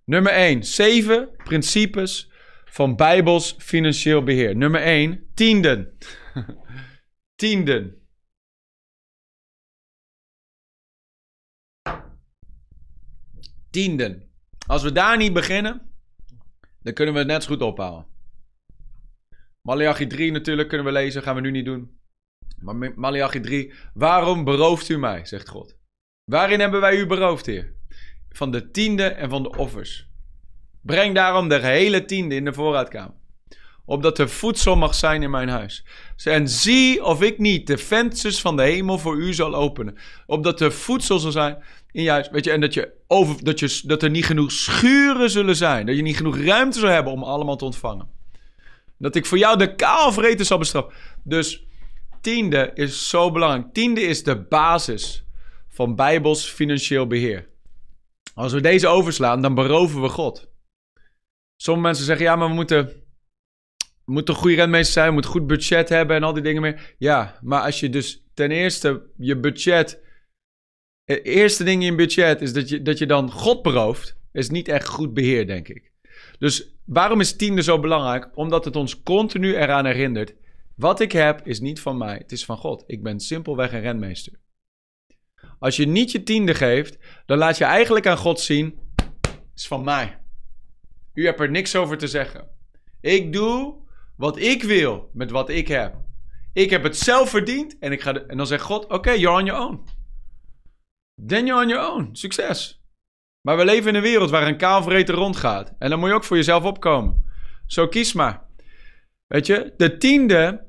[SPEAKER 2] Nummer 1. Zeven principes van Bijbels financieel beheer. Nummer 1. Tienden. (laughs) tienden. Tienden. Als we daar niet beginnen, dan kunnen we het net zo goed ophouden. Malachi 3 natuurlijk kunnen we lezen, gaan we nu niet doen. Maar Malachi 3, waarom berooft u mij, zegt God. Waarin hebben wij u beroofd, Heer? Van de tiende en van de offers. Breng daarom de gehele tiende in de voorraadkamer. Opdat er voedsel mag zijn in mijn huis. En zie of ik niet de vensters van de hemel voor u zal openen. Opdat er voedsel zal zijn in je. Weet je, en dat, je over, dat, je, dat er niet genoeg schuren zullen zijn. Dat je niet genoeg ruimte zal hebben om allemaal te ontvangen. Dat ik voor jou de kaalvreten zal bestraffen. Dus tiende is zo belangrijk. Tiende is de basis van Bijbels financieel beheer. Als we deze overslaan, dan beroven we God. Sommige mensen zeggen, ja, maar we moeten, we moeten goede rentmeester zijn, we moeten goed budget hebben en al die dingen meer. Ja, maar als je dus ten eerste je budget, het eerste ding in je budget is dat je, dat je dan God berooft, is niet echt goed beheer, denk ik. Dus waarom is tiende zo belangrijk? Omdat het ons continu eraan herinnert, wat ik heb is niet van mij, het is van God. Ik ben simpelweg een renmeester. Als je niet je tiende geeft, dan laat je eigenlijk aan God zien: het is van mij. U hebt er niks over te zeggen. Ik doe wat ik wil met wat ik heb. Ik heb het zelf verdiend. En, ik ga en dan zegt God, oké, you're on your own. Then you're on your own. Succes. Maar we leven in een wereld waar een kaalvreter rondgaat. En dan moet je ook voor jezelf opkomen. Zo kies maar. Weet je, de tiende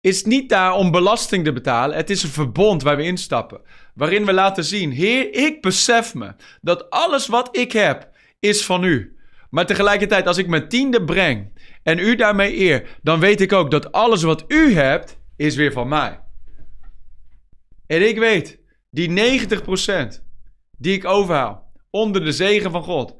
[SPEAKER 2] is niet daar om belasting te betalen. Het is een verbond waar we instappen. Waarin we laten zien: Heer, ik besef me dat alles wat ik heb is van u. Maar tegelijkertijd, als ik mijn tiende breng en u daarmee eer, dan weet ik ook dat alles wat u hebt is weer van mij. En ik weet, die 90% die ik overhaal onder de zegen van God.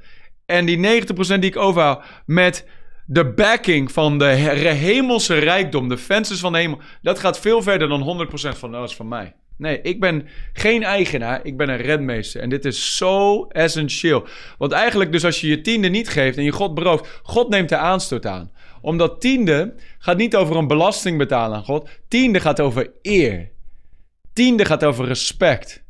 [SPEAKER 2] En die 90% die ik overhaal met de backing van de he- hemelse rijkdom, de vensters van de hemel, dat gaat veel verder dan 100% van alles van mij. Nee, ik ben geen eigenaar, ik ben een redmeester. En dit is zo essentieel. Want eigenlijk dus als je je tiende niet geeft en je God berooft, God neemt de aanstoot aan. Omdat tiende gaat niet over een belasting betalen aan God. Tiende gaat over eer. Tiende gaat over respect.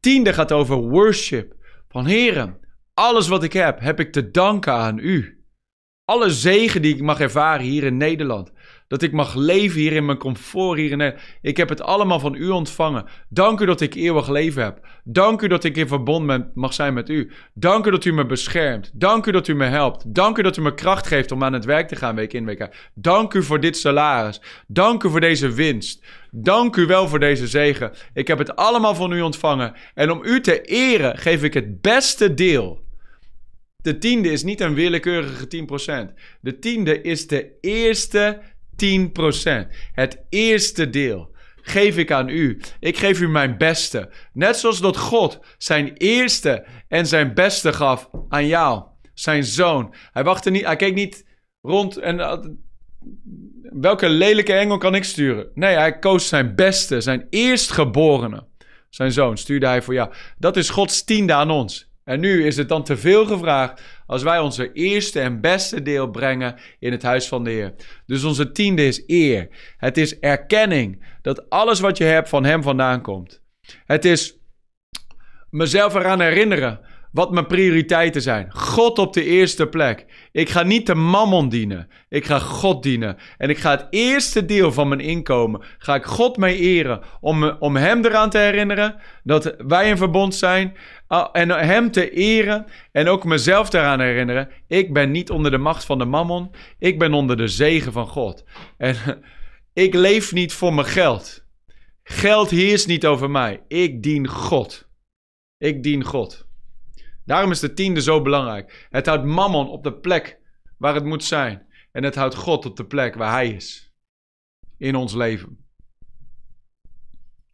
[SPEAKER 2] Tiende gaat over worship. Van heren, alles wat ik heb, heb ik te danken aan u. Alle zegen die ik mag ervaren hier in Nederland. Dat ik mag leven hier in mijn comfort hier in Nederland. Ik heb het allemaal van u ontvangen. Dank u dat ik eeuwig leven heb. Dank u dat ik in verbond mag zijn met u. Dank u dat u me beschermt. Dank u dat u me helpt. Dank u dat u me kracht geeft om aan het werk te gaan week in week uit. Dank u voor dit salaris. Dank u voor deze winst. Dank u wel voor deze zegen. Ik heb het allemaal van u ontvangen. En om u te eren geef ik het beste deel. De tiende is niet een willekeurige 10%. De tiende is de eerste 10%. Het eerste deel geef ik aan u. Ik geef u mijn beste. Net zoals dat God zijn eerste en zijn beste gaf aan jou, zijn zoon. Hij wachtte niet, hij keek niet rond en uh, welke lelijke engel kan ik sturen? Nee, hij koos zijn beste, zijn eerstgeborene. Zijn zoon stuurde hij voor jou. Dat is Gods tiende aan ons. En nu is het dan te veel gevraagd als wij onze eerste en beste deel brengen in het huis van de Heer. Dus onze tiende is eer. Het is erkenning dat alles wat je hebt van Hem vandaan komt. Het is mezelf eraan herinneren wat mijn prioriteiten zijn. God op de eerste plek. Ik ga niet de mammon dienen. Ik ga God dienen. En ik ga het eerste deel van mijn inkomen, ga ik God mee eren. Om, om hem eraan te herinneren dat wij in verbond zijn. ah, En hem te eren. En ook mezelf eraan herinneren. Ik ben niet onder de macht van de mammon. Ik ben onder de zegen van God. En (laughs) ik leef niet voor mijn geld. Geld heerst niet over mij. Ik dien God. Ik dien God. Daarom is de tiende zo belangrijk. Het houdt mammon op de plek waar het moet zijn. En het houdt God op de plek waar Hij is. In ons leven.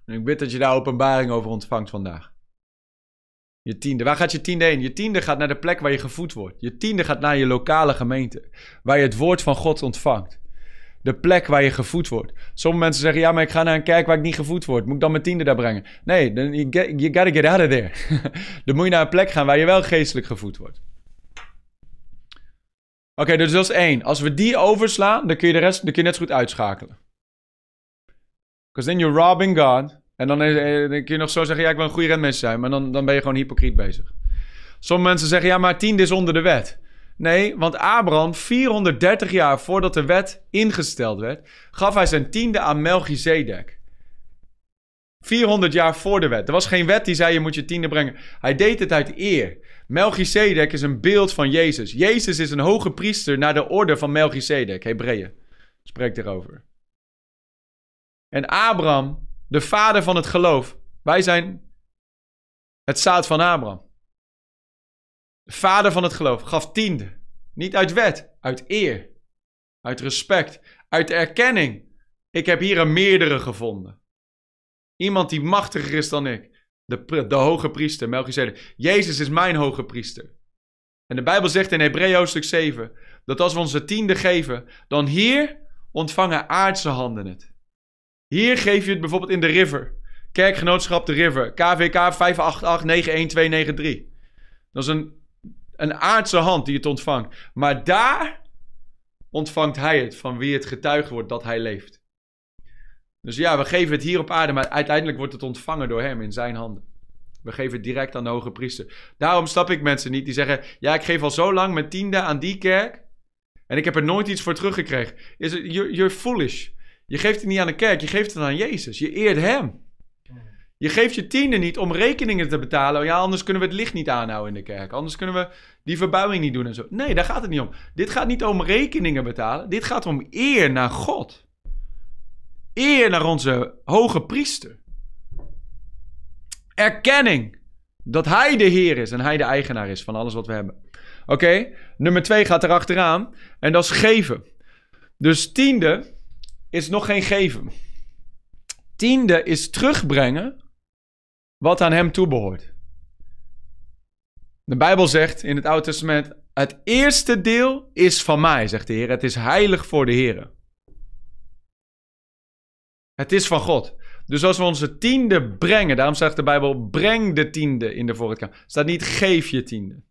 [SPEAKER 2] En ik bid dat je daar openbaring over ontvangt vandaag. Je tiende. Waar gaat je tiende heen? Je tiende gaat naar de plek waar je gevoed wordt. Je tiende gaat naar je lokale gemeente. Waar je het woord van God ontvangt. De plek waar je gevoed wordt. Sommige mensen zeggen, ja, maar ik ga naar een kerk waar ik niet gevoed word. Moet ik dan mijn tiende daar brengen? Nee, dan you, get, you gotta get out of there. (laughs) dan moet je naar een plek gaan waar je wel geestelijk gevoed wordt. Oké, dus dat is één. Als we die overslaan, dan kun je de rest dan kun je net zo goed uitschakelen. Because then you're robbing God. En dan, eh, dan kun je nog zo zeggen, ja, ik wil een goede renmens zijn. Maar dan, dan ben je gewoon hypocriet bezig. Sommige mensen zeggen, ja, maar tiende is onder de wet. Nee, want Abraham, 430 jaar voordat de wet ingesteld werd, gaf hij zijn tiende aan Melchizedek. 400 jaar voor de wet. Er was geen wet die zei je moet je tiende brengen. Hij deed het uit eer. Melchizedek is een beeld van Jezus. Jezus is een hoge priester naar de orde van Melchizedek. Hebreeën spreekt erover. En Abraham, de vader van het geloof. Wij zijn het zaad van Abraham. De vader van het geloof gaf tiende. Niet uit wet, uit eer. Uit respect, uit erkenning. Ik heb hier een meerdere gevonden. Iemand die machtiger is dan ik. De, de hoge priester, Melchizedek. Jezus is mijn hoge priester. En de Bijbel zegt in Hebreeën hoofdstuk 7... dat als we onze tiende geven... dan hier ontvangen aardse handen het. Hier geef je het bijvoorbeeld in de river. Kerkgenootschap de river. KVK 588-91293. Dat is een, een aardse hand die het ontvangt. Maar daar ontvangt hij het van wie het getuige wordt dat hij leeft. Dus ja, we geven het hier op aarde, maar uiteindelijk wordt het ontvangen door hem in zijn handen. We geven het direct aan de hoge priester. Daarom stap ik mensen niet die zeggen: Ja, ik geef al zo lang mijn tiende aan die kerk. En ik heb er nooit iets voor teruggekregen. Is you're, you're foolish. Je geeft het niet aan de kerk, je geeft het aan Jezus. Je eert Hem. Je geeft je tiende niet om rekeningen te betalen. Ja, anders kunnen we het licht niet aanhouden in de kerk. Anders kunnen we die verbouwing niet doen en zo. Nee, daar gaat het niet om. Dit gaat niet om rekeningen betalen. Dit gaat om eer naar God. Eer naar onze hoge priester. Erkenning dat Hij de Heer is en Hij de eigenaar is van alles wat we hebben. Oké, nummer twee gaat erachteraan en dat is geven. Dus tiende is nog geen geven. Tiende is terugbrengen wat aan hem toebehoort. De Bijbel zegt in het Oude Testament: Het eerste deel is van mij, zegt de Heer. Het is heilig voor de Heer. Het is van God. Dus als we onze tiende brengen, daarom zegt de Bijbel: breng de tiende in de voorraadkamer. staat niet geef je tiende.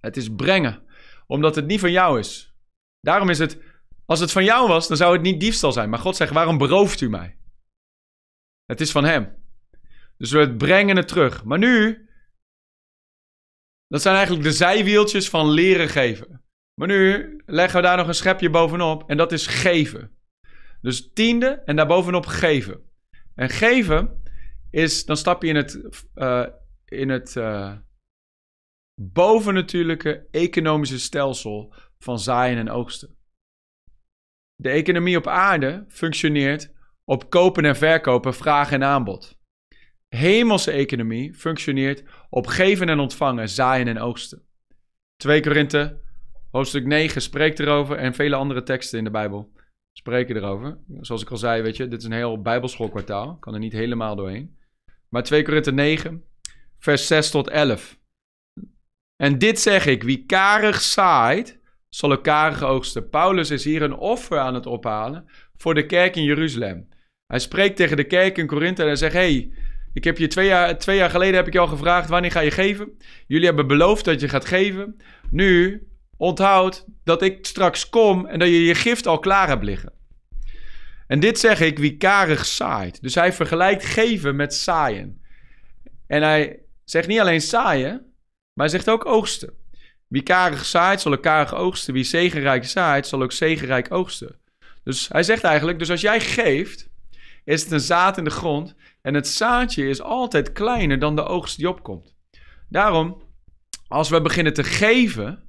[SPEAKER 2] Het is brengen, omdat het niet van jou is. Daarom is het, als het van jou was, dan zou het niet diefstal zijn. Maar God zegt: waarom berooft u mij? Het is van Hem. Dus we brengen het terug. Maar nu, dat zijn eigenlijk de zijwieltjes van leren geven. Maar nu leggen we daar nog een schepje bovenop en dat is geven. Dus tiende en daarbovenop geven. En geven is, dan stap je in het, uh, in het uh, bovennatuurlijke economische stelsel van zaaien en oogsten. De economie op aarde functioneert op kopen en verkopen, vraag en aanbod hemelse economie functioneert op geven en ontvangen, zaaien en oogsten. 2 Korinthe, hoofdstuk 9, spreekt erover en vele andere teksten in de Bijbel spreken erover. Zoals ik al zei, weet je, dit is een heel bijbelschoolkwartaal, kan er niet helemaal doorheen. Maar 2 Korinthe 9, vers 6 tot 11. En dit zeg ik, wie karig zaait, zal ook karig oogsten. Paulus is hier een offer aan het ophalen voor de kerk in Jeruzalem. Hij spreekt tegen de kerk in Korinthe en hij zegt, hey, ik heb je twee jaar, twee jaar geleden heb ik je al gevraagd wanneer ga je geven. Jullie hebben beloofd dat je gaat geven. Nu onthoud dat ik straks kom en dat je je gift al klaar hebt liggen. En dit zeg ik wie karig zaait. Dus hij vergelijkt geven met zaaien. En hij zegt niet alleen zaaien, maar hij zegt ook oogsten. Wie karig zaait, zal ook karig oogsten. Wie zegenrijk zaait, zal ook zegenrijk oogsten. Dus hij zegt eigenlijk, dus als jij geeft, is het een zaad in de grond en het zaadje is altijd kleiner dan de oogst die opkomt. Daarom, als we beginnen te geven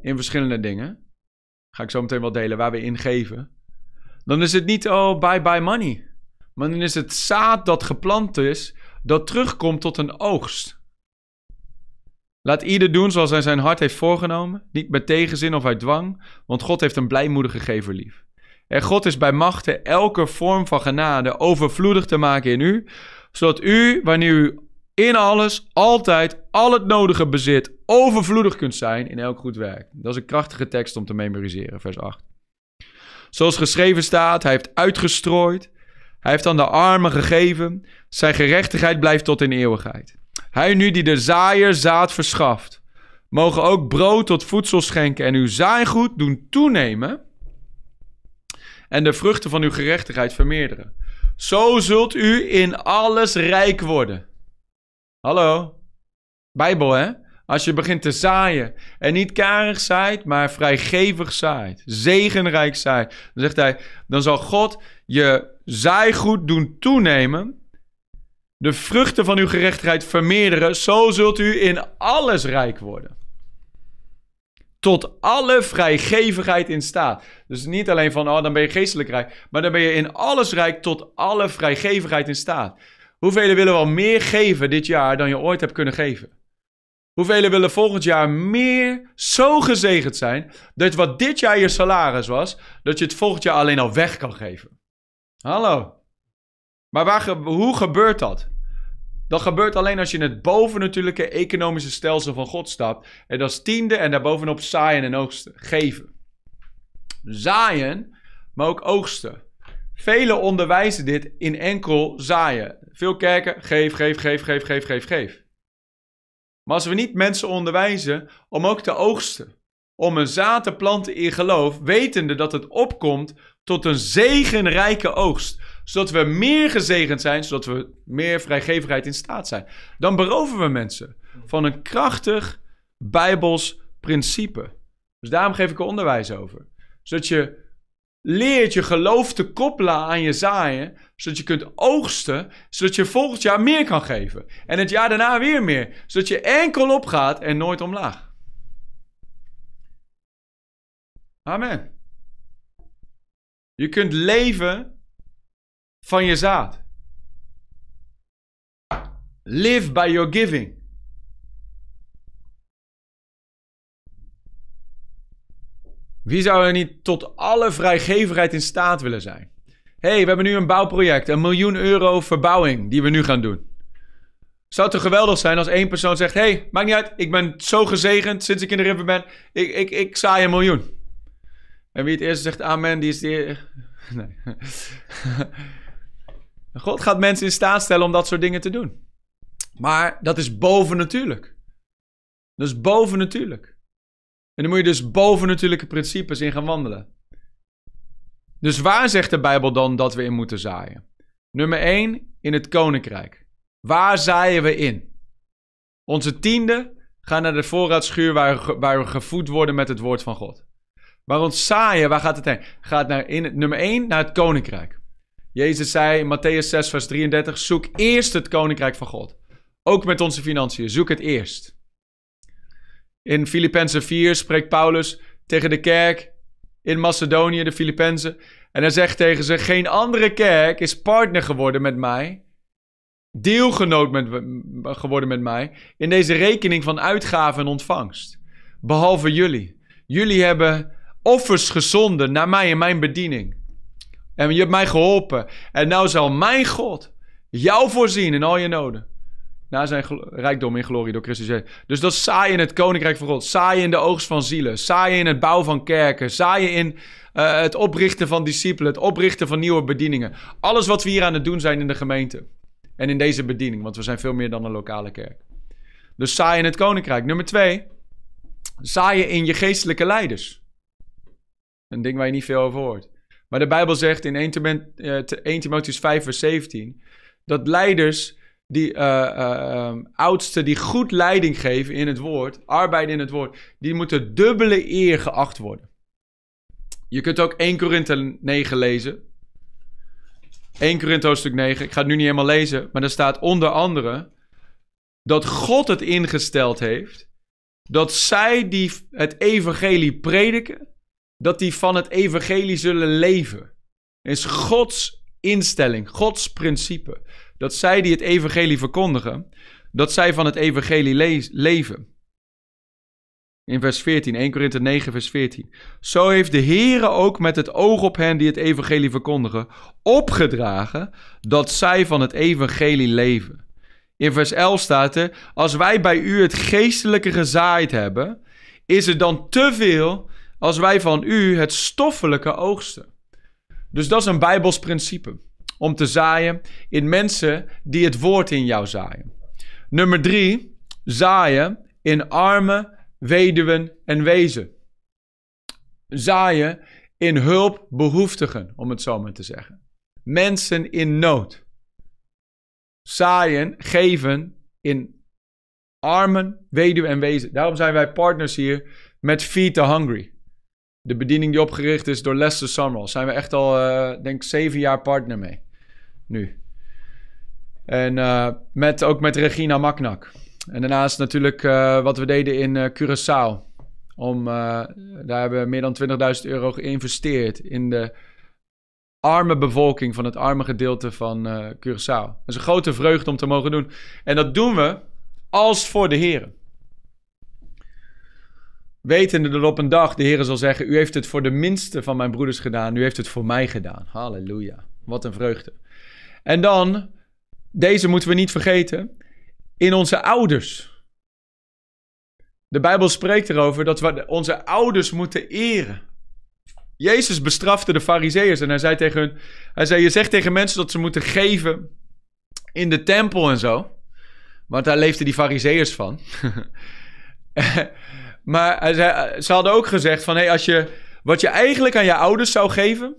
[SPEAKER 2] in verschillende dingen, ga ik zo meteen wel delen waar we in geven, dan is het niet, oh, bye bye money. Maar dan is het zaad dat geplant is, dat terugkomt tot een oogst. Laat ieder doen zoals hij zijn hart heeft voorgenomen, niet met tegenzin of uit dwang, want God heeft een blijmoedige gever lief. En God is bij machten elke vorm van genade overvloedig te maken in u, zodat u, wanneer u in alles, altijd, al het nodige bezit, overvloedig kunt zijn in elk goed werk. Dat is een krachtige tekst om te memoriseren, vers 8. Zoals geschreven staat, hij heeft uitgestrooid, hij heeft aan de armen gegeven, zijn gerechtigheid blijft tot in eeuwigheid. Hij nu die de zaaier zaad verschaft, mogen ook brood tot voedsel schenken en uw zaaigoed doen toenemen en de vruchten van uw gerechtigheid vermeerderen. Zo zult u in alles rijk worden. Hallo? Bijbel, hè? Als je begint te zaaien en niet karig zaait, maar vrijgevig zaait, zegenrijk zaait, dan zegt hij, dan zal God je zaaigoed doen toenemen, de vruchten van uw gerechtigheid vermeerderen, zo zult u in alles rijk worden tot alle vrijgevigheid in staat. Dus niet alleen van, oh, dan ben je geestelijk rijk, maar dan ben je in alles rijk tot alle vrijgevigheid in staat. Hoeveel willen wel meer geven dit jaar dan je ooit hebt kunnen geven? Hoeveel willen volgend jaar meer zo gezegend zijn dat wat dit jaar je salaris was, dat je het volgend jaar alleen al weg kan geven? Hallo. Maar waar, hoe gebeurt dat? Dat gebeurt alleen als je in het bovennatuurlijke economische stelsel van God stapt. En dat is tiende en daarbovenop zaaien en oogsten. Geven. Zaaien, maar ook oogsten. Velen onderwijzen dit in enkel zaaien. Veel kerken, geef, geef, geef, geef, geef, geef, geef. Maar als we niet mensen onderwijzen om ook te oogsten, om een zaad te planten in geloof, wetende dat het opkomt tot een zegenrijke oogst, zodat we meer gezegend zijn, zodat we meer vrijgevigheid in staat zijn. Dan beroven we mensen van een krachtig Bijbels principe. Dus daarom geef ik er onderwijs over. Zodat je leert je geloof te koppelen aan je zaaien, zodat je kunt oogsten, zodat je volgend jaar meer kan geven. En het jaar daarna weer meer, zodat je enkel opgaat en nooit omlaag. Amen. Je kunt leven van je zaad. Live by your giving. Wie zou er niet tot alle vrijgevigheid in staat willen zijn? hey, we hebben nu een bouwproject, een miljoen euro verbouwing die we nu gaan doen. Zou het toch geweldig zijn als één persoon zegt: hey, maakt niet uit, ik ben zo gezegend sinds ik in de river ben, ik, ik, ik saai een miljoen. En wie het eerst zegt amen, die is de. (laughs) Nee. (laughs) God gaat mensen in staat stellen om dat soort dingen te doen. Maar dat is bovennatuurlijk. Dat is bovennatuurlijk. En dan moet je dus bovennatuurlijke principes in gaan wandelen. Dus waar zegt de Bijbel dan dat we in moeten zaaien? Nummer 1, in het koninkrijk. Waar zaaien we in? Onze tiende gaan naar de voorraadschuur waar, waar we gevoed worden met het woord van God. Maar ons zaaien, waar gaat het heen? Gaat naar in, nummer 1 naar het koninkrijk. Jezus zei in Matthäus 6, vers 33: Zoek eerst het koninkrijk van God. Ook met onze financiën, zoek het eerst. In Filippenzen 4 spreekt Paulus tegen de kerk in Macedonië, de Filippenzen. En hij zegt tegen ze: Geen andere kerk is partner geworden met mij, deelgenoot geworden met mij, in deze rekening van uitgaven en ontvangst. Behalve jullie. Jullie hebben offers gezonden naar mij in mijn bediening. En je hebt mij geholpen. En nou zal mijn God jou voorzien in al je noden. Na zijn rijkdom in glorie door Christus. Dus dat saai in het koninkrijk van God. Saai in de oogst van zielen. Saai in het bouwen van kerken. Saai in uh, het oprichten van discipelen. Het oprichten van nieuwe bedieningen. Alles wat we hier aan het doen zijn in de gemeente. En in deze bediening. Want we zijn veel meer dan een lokale kerk. Dus saai in het koninkrijk. Nummer twee. Saaien in je geestelijke leiders. Een ding waar je niet veel over hoort. Maar de Bijbel zegt in 1, uh, 1 Timotheus 5 vers 17. Dat leiders die uh, oudsten die goed leiding geven in het woord, arbeiden in het woord, die moeten dubbele eer geacht worden. Je kunt ook 1 Korinthe 9 lezen. 1 Korinthe hoofdstuk 9. Ik ga het nu niet helemaal lezen, maar er staat onder andere dat God het ingesteld heeft dat zij die het evangelie prediken, dat die van het evangelie zullen leven. Het is Gods instelling, Gods principe dat zij die het evangelie verkondigen, dat zij van het evangelie leven. In vers 14, 1 Korinthe 9, vers 14. Zo heeft de Heere ook met het oog op hen die het evangelie verkondigen, opgedragen dat zij van het evangelie leven. In vers 11 staat er, als wij bij u het geestelijke gezaaid hebben, is het dan te veel als wij van u het stoffelijke oogsten. Dus dat is een Bijbels principe om te zaaien in mensen die het woord in jou zaaien. Nummer drie, zaaien in armen, weduwen en wezen. Zaaien in hulpbehoeftigen, om het zo maar te zeggen. Mensen in nood. Zaaien, geven in armen, weduwen en wezen. Daarom zijn wij partners hier met Feed the Hungry. De bediening die opgericht is door Lester Summerall. Zijn we echt al, uh, denk zeven jaar partner mee nu. En uh, met, ook met Regina Maknak. En daarnaast natuurlijk uh, wat we deden in Curaçao. Om, daar hebben we meer dan 20.000 euro geïnvesteerd in de arme bevolking van het arme gedeelte van Curaçao. Dat is een grote vreugde om te mogen doen. En dat doen we als voor de Heer. Wetende dat op een dag de Heer zal zeggen: U heeft het voor de minste van mijn broeders gedaan, u heeft het voor mij gedaan. Halleluja. Wat een vreugde. En dan, deze moeten we niet vergeten, in onze ouders. De Bijbel spreekt erover dat we onze ouders moeten eren. Jezus bestrafte de Farizeeërs en hij zei tegen hun: Hij zei, Je zegt tegen mensen dat ze moeten geven in de tempel en zo. Want daar leefden die Farizeeërs van. (laughs) maar zei, ze hadden ook gezegd: van, hey, als je, Wat je eigenlijk aan je ouders zou geven,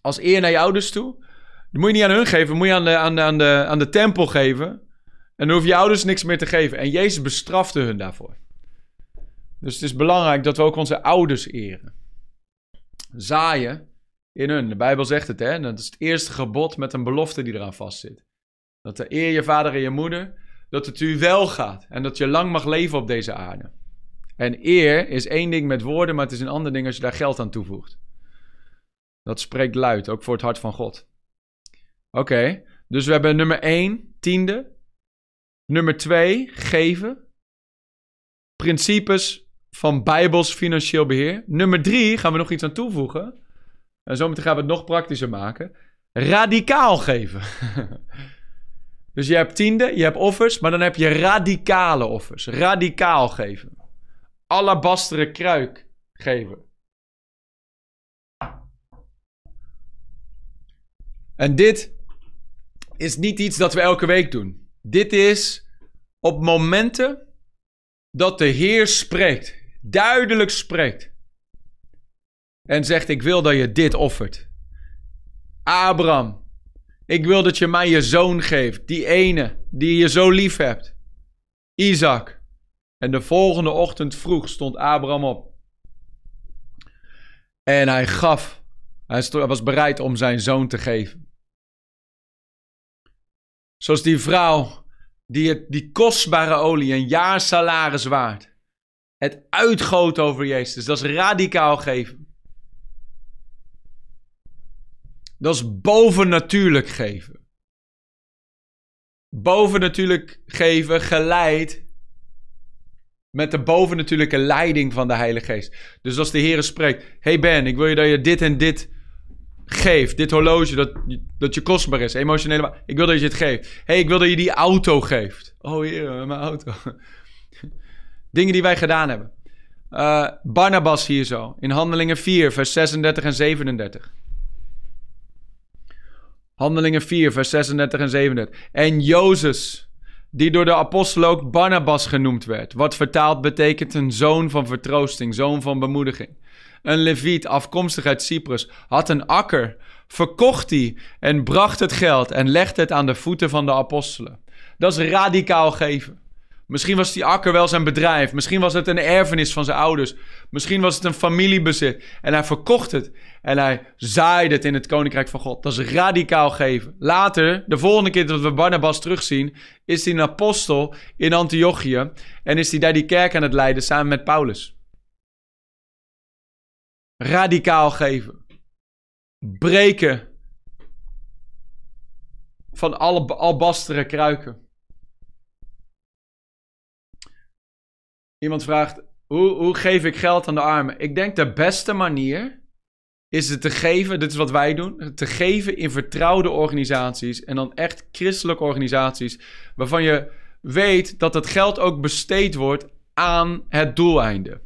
[SPEAKER 2] als eer naar je ouders toe, die moet je niet aan hun geven, moet je aan de, aan, de, aan, de, aan de tempel geven. En dan hoef je ouders niks meer te geven. En Jezus bestrafte hun daarvoor. Dus het is belangrijk dat we ook onze ouders eren. Zaaien in hun. De Bijbel zegt het, hè? Dat is het eerste gebod met een belofte die eraan vastzit. Dat de eer je vader en je moeder, dat het u wel gaat en dat je lang mag leven op deze aarde. En eer is één ding met woorden, maar het is een ander ding als je daar geld aan toevoegt. Dat spreekt luid, ook voor het hart van God. Oké, dus we hebben nummer 1, tiende. Nummer 2, geven. Principes van Bijbels financieel beheer. Nummer 3 gaan we nog iets aan toevoegen. En zometeen gaan we het nog praktischer maken. Radicaal geven. (laughs) dus je hebt tiende, je hebt offers, maar dan heb je radicale offers. Radicaal geven. Alabasteren kruik geven. En dit is niet iets dat we elke week doen. Dit is op momenten dat de Heer spreekt, duidelijk spreekt. En zegt: Ik wil dat je dit offert. Abraham, ik wil dat je mij je zoon geeft, die ene die je zo lief hebt. Isaac. En de volgende ochtend vroeg stond Abraham op. En hij gaf. Hij was bereid om zijn zoon te geven. Zoals die vrouw die het, die kostbare olie, een jaar salaris waard, het uitgoot over Jezus. Dat is radicaal geven. Dat is bovennatuurlijk geven. Bovennatuurlijk geven geleid met de bovennatuurlijke leiding van de Heilige Geest. Dus als de Heer spreekt: Hey Ben, ik wil je dat je dit en dit geeft. Dit horloge, dat, dat je kostbaar is. Emotionele. Ik wil dat je het geeft. hey, ik wil dat je die auto geeft. Oh Heer, mijn auto. (laughs) Dingen die wij gedaan hebben. Uh, Barnabas hier zo. In Handelingen 4, vers 36 en 37. Handelingen 4, vers 36 en 37. En Jozef die door de apostel ook Barnabas genoemd werd. Wat vertaald betekent een zoon van vertroosting, zoon van bemoediging. Een leviet afkomstig uit Cyprus had een akker, verkocht die en bracht het geld en legde het aan de voeten van de apostelen. Dat is radicaal geven. Misschien was die akker wel zijn bedrijf. Misschien was het een erfenis van zijn ouders. Misschien was het een familiebezit. En hij verkocht het. En hij zaaide het in het koninkrijk van God. Dat is radicaal geven. Later, de volgende keer dat we Barnabas terugzien, is hij een apostel in Antiochië. En is hij daar die kerk aan het leiden samen met Paulus. Radicaal geven. Breken van alle albasteren kruiken. Iemand vraagt: hoe, hoe geef ik geld aan de armen? Ik denk de beste manier is het te geven, dit is wat wij doen, te geven in vertrouwde organisaties en dan echt christelijke organisaties waarvan je weet dat het geld ook besteed wordt aan het doeleinde.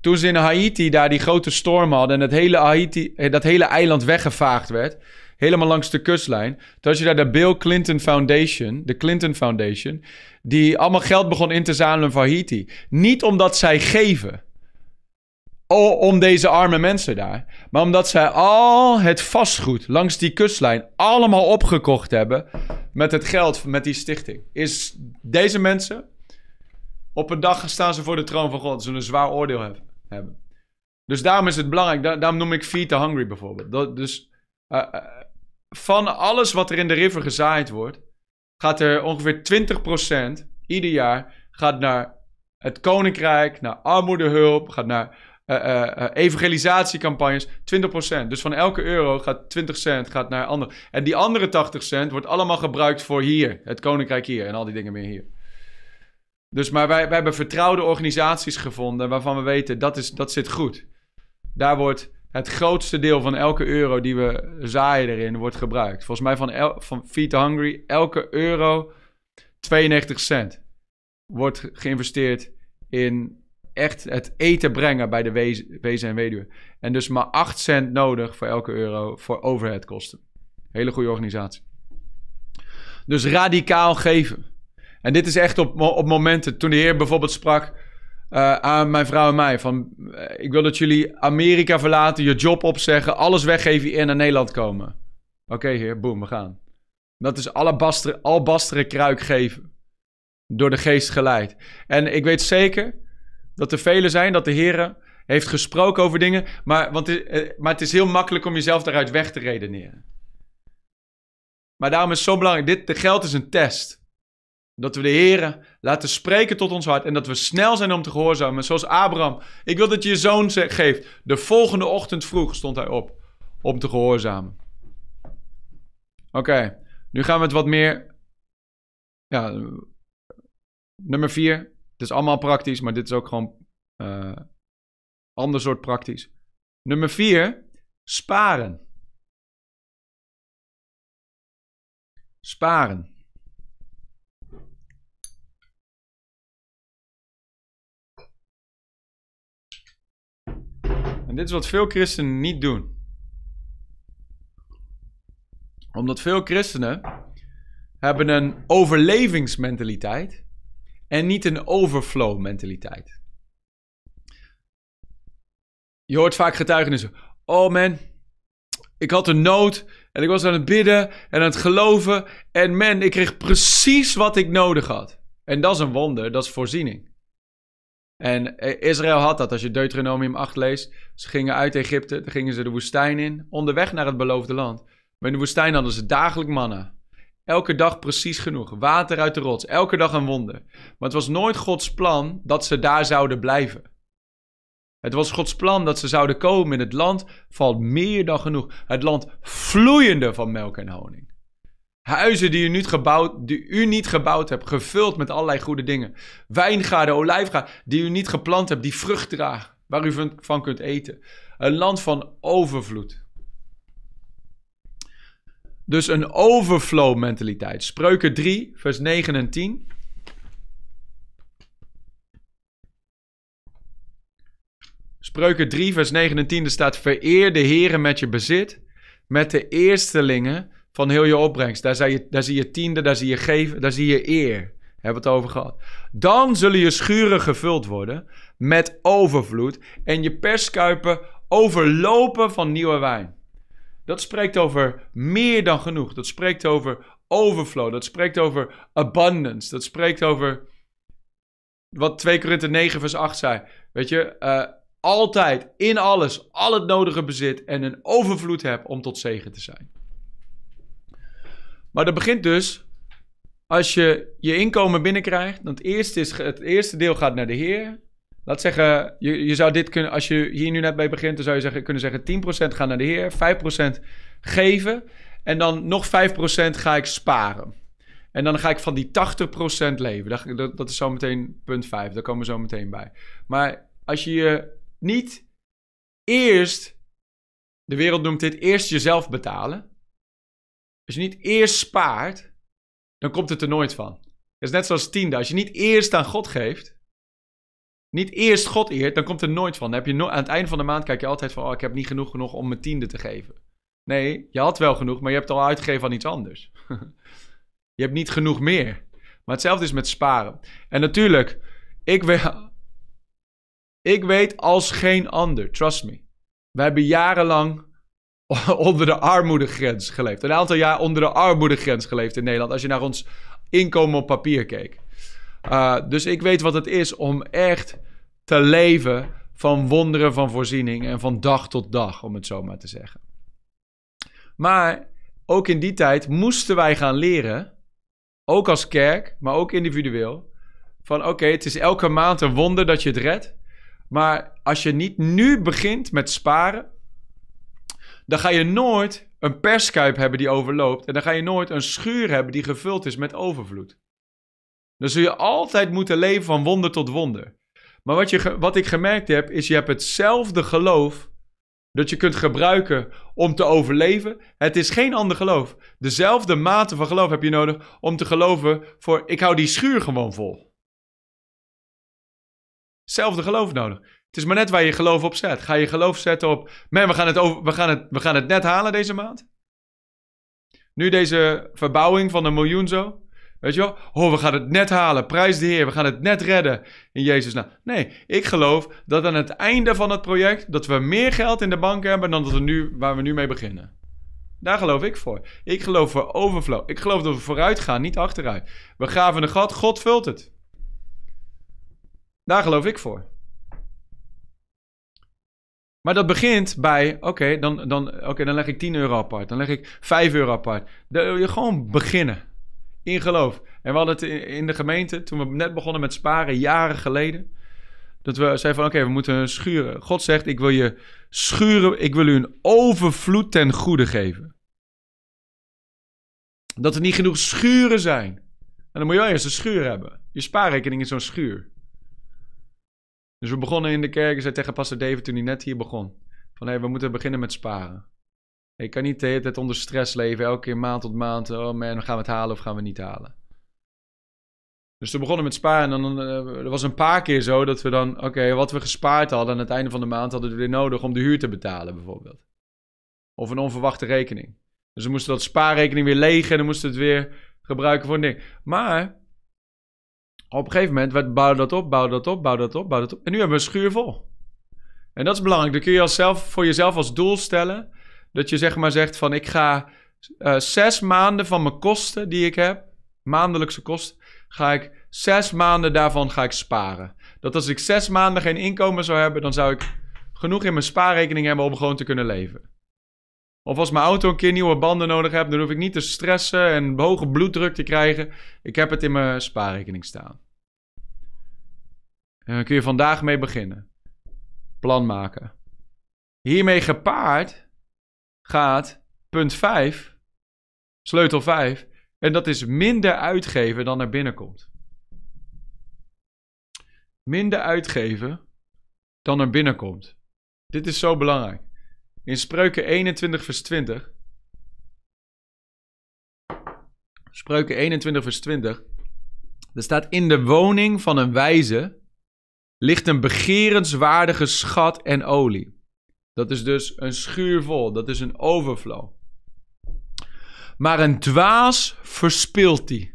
[SPEAKER 2] Toen ze in Haiti daar die grote storm hadden en het hele Haiti, eh, dat hele eiland weggevaagd werd, helemaal langs de kustlijn. Toen je daar de Bill Clinton Foundation, de Clinton Foundation, die allemaal geld begon in te zamelen voor Haiti. Niet omdat zij geven. om deze arme mensen daar. Maar omdat zij al het vastgoed langs die kustlijn allemaal opgekocht hebben. met het geld met die stichting. Is deze mensen. op een dag staan ze voor de troon van God. Ze een zwaar oordeel hebben. Dus daarom is het belangrijk. daarom noem ik Feed the Hungry bijvoorbeeld. Dat, dus uh, van alles wat er in de river gezaaid wordt, gaat er ongeveer 20% ieder jaar gaat naar het koninkrijk, naar armoedehulp, gaat naar uh, uh, evangelisatiecampagnes. 20%. Dus van elke euro gaat 20 cent gaat naar andere. En die andere 80 cent wordt allemaal gebruikt voor hier, het koninkrijk hier en al die dingen meer hier. Dus maar wij, wij hebben vertrouwde organisaties gevonden waarvan we weten dat, is, dat zit goed. Daar wordt het grootste deel van elke euro die we zaaien erin wordt gebruikt. Volgens mij van, el, van Feed Hungry, elke euro 92 cent wordt geïnvesteerd in echt het eten brengen bij de wezen, en weduwe. En dus maar 8 cent nodig voor elke euro voor overheadkosten. Hele goede organisatie. Dus radicaal geven. En dit is echt op, op momenten toen de Heer bijvoorbeeld sprak uh, aan mijn vrouw en mij. Van, uh, ik wil dat jullie Amerika verlaten, je job opzeggen, alles weggeven en naar Nederland komen. Oké, heer, boem, we gaan. Dat is alabastere, albastere kruik geven. Door de geest geleid. En ik weet zeker dat er velen zijn dat de heren heeft gesproken over dingen. Maar, want, eh, maar het is heel makkelijk om jezelf daaruit weg te redeneren. Maar daarom is het zo belangrijk. Dit, de geld is een test. Dat we de Heer laten spreken tot ons hart. En dat we snel zijn om te gehoorzamen. Zoals Abraham. Ik wil dat je je zoon geeft. De volgende ochtend vroeg stond hij op. Om te gehoorzamen. Oké. nu gaan we het wat meer. Ja. Nummer vier. Het is allemaal praktisch. Maar dit is ook gewoon. eh ander soort praktisch. Nummer vier. Sparen. Sparen. Dit is wat veel christenen niet doen. Omdat veel christenen hebben een overlevingsmentaliteit en niet een overflow mentaliteit. Je hoort vaak getuigenissen. Oh man, ik had een nood en ik was aan het bidden en aan het geloven. En man, ik kreeg precies wat ik nodig had. En dat is een wonder, dat is voorziening. En eh, Israël had dat, als je Deuteronomium 8 leest. Ze gingen uit Egypte, dan gingen ze de woestijn in, onderweg naar het beloofde land. Maar in de woestijn hadden ze dagelijk manna. Elke dag precies genoeg, water uit de rots, elke dag een wonder. Maar het was nooit Gods plan dat ze daar zouden blijven. Het was Gods plan dat ze zouden komen in het land van meer dan genoeg. Het land vloeiende van melk en honing. Huizen die u niet gebouwd, die u niet gebouwd hebt, gevuld met allerlei goede dingen. Wijngaarden, olijfgaarden, die u niet geplant hebt, die vrucht dragen, waar u van, kunt eten. Een land van overvloed. Dus een overflow mentaliteit. Spreuken 3, vers 9 en 10. Spreuken 3, vers 9 en 10, er staat: Vereer de Heeren met je bezit, met de eerstelingen van heel je opbrengst. Daar, zie je, daar zie je tiende, daar zie je geven, daar zie je eer. Hebben we het over gehad. Dan zullen je schuren gevuld worden met overvloed en je perskuipen overlopen van nieuwe wijn. Dat spreekt over meer dan genoeg. Dat spreekt over overflow. Dat spreekt over abundance. Dat spreekt over wat 2 Korinther 9 vers 8 zei. Weet je, eh, altijd in alles al het nodige bezit en een overvloed heb om tot zegen te zijn. Maar dat begint dus als je je inkomen binnenkrijgt. Dan het, eerste is, het eerste deel gaat naar de Heer. Laat zeggen, je, je zou dit kunnen, als je hier nu net bij begint, dan zou je zeggen, kunnen zeggen 10% gaat naar de Heer, 5% geven en dan nog 5% ga ik sparen. En dan ga ik van die 80% leven. Dat, dat, is zometeen punt 5, daar komen we zo meteen bij. Maar als je je niet eerst, de wereld noemt dit eerst jezelf betalen. Als je niet eerst spaart, dan komt het er nooit van. Het is net zoals tiende. Als je niet eerst aan God geeft, niet eerst God eert, dan komt er nooit van. Dan heb je no aan het einde van de maand kijk je altijd van, oh, ik heb niet genoeg genoeg om mijn tiende te geven. Nee, je had wel genoeg, maar je hebt het al uitgegeven aan iets anders. (laughs) je hebt niet genoeg meer. Maar hetzelfde is met sparen. En natuurlijk, ik weet, ik weet als geen ander, trust me. We hebben jarenlang (laughs) onder de armoedegrens geleefd. Een aantal jaar onder de armoedegrens geleefd in Nederland. Als je naar ons inkomen op papier keek. Uh, dus ik weet wat het is om echt te leven van wonderen van voorziening en van dag tot dag, om het zo maar te zeggen. Maar ook in die tijd moesten wij gaan leren, ook als kerk, maar ook individueel, van oké, het is elke maand een wonder dat je het redt. Maar als je niet nu begint met sparen, dan ga je nooit een perskuip hebben die overloopt. En dan ga je nooit een schuur hebben die gevuld is met overvloed. Dan zul je altijd moeten leven van wonder tot wonder. Maar wat, je, wat ik gemerkt heb, is je hebt hetzelfde geloof dat je kunt gebruiken om te overleven. Het is geen ander geloof. Dezelfde mate van geloof heb je nodig om te geloven voor ik hou die schuur gewoon vol. Hetzelfde geloof nodig. Het is maar net waar je geloof op zet. Ga je geloof zetten op, man, we gaan het, over, we gaan het, we gaan het net halen deze maand? Nu deze verbouwing van een miljoen zo. Weet je wel? Oh, we gaan het net halen. Prijs de Heer. We gaan het net redden. In Jezus' naam. Nee, ik geloof dat aan het einde van het project... dat we meer geld in de bank hebben dan dat we nu, waar we nu mee beginnen. Daar geloof ik voor. Ik geloof voor overflow. Ik geloof dat we vooruit gaan, niet achteruit. We graven een gat, God vult het. Daar geloof ik voor. Maar dat begint bij, oké, dan, dan, oké, dan leg ik 10 euro apart. Dan leg ik 5 euro apart. Dan, je gewoon beginnen. In geloof. En we hadden het in de gemeente, toen we net begonnen met sparen, jaren geleden. Dat we zeiden van, oké, we moeten schuren. God zegt, ik wil je schuren, ik wil u een overvloed ten goede geven. Dat er niet genoeg schuren zijn. En dan moet je wel eerst een schuur hebben. Je spaarrekening is zo'n schuur. Dus we begonnen in de kerk. Ik zei tegen pastor David toen hij net hier begon. Van hé, hey, we moeten beginnen met sparen. Ik kan niet de hele tijd onder stress leven. Elke keer maand tot maand. Oh man, gaan we het halen of gaan we niet halen? Dus we begonnen met sparen. En dan uh, er was een paar keer zo dat we dan... Oké, wat we gespaard hadden aan het einde van de maand... hadden we weer nodig om de huur te betalen bijvoorbeeld. Of een onverwachte rekening. Dus we moesten dat spaarrekening weer legen. En dan moesten we het weer gebruiken voor een ding. Maar op een gegeven moment werd, bouwden dat op, bouwden dat op, bouwden dat op, bouwden dat op. En nu hebben we een schuur vol. En dat is belangrijk. Dan kun je als zelf, voor jezelf als doel stellen. Dat je zeg maar zegt van ik ga uh, zes maanden van mijn kosten die ik heb. Maandelijkse kosten. Ga ik zes maanden daarvan ga ik sparen. Dat als ik zes maanden geen inkomen zou hebben. Dan zou ik genoeg in mijn spaarrekening hebben om gewoon te kunnen leven. Of als mijn auto een keer nieuwe banden nodig heb, dan hoef ik niet te stressen en hoge bloeddruk te krijgen. Ik heb het in mijn spaarrekening staan. En dan kun je vandaag mee beginnen. Plan maken. Hiermee gepaard gaat punt 5, sleutel 5, en dat is minder uitgeven dan er binnenkomt. Minder uitgeven dan er binnenkomt. Dit is zo belangrijk. In Spreuken 21, vers 20. Spreuken 21, vers 20. Er staat: In de woning van een wijze ligt een begerenswaardige schat en olie. Dat is dus een schuur vol, dat is een overflow. Maar een dwaas verspilt die.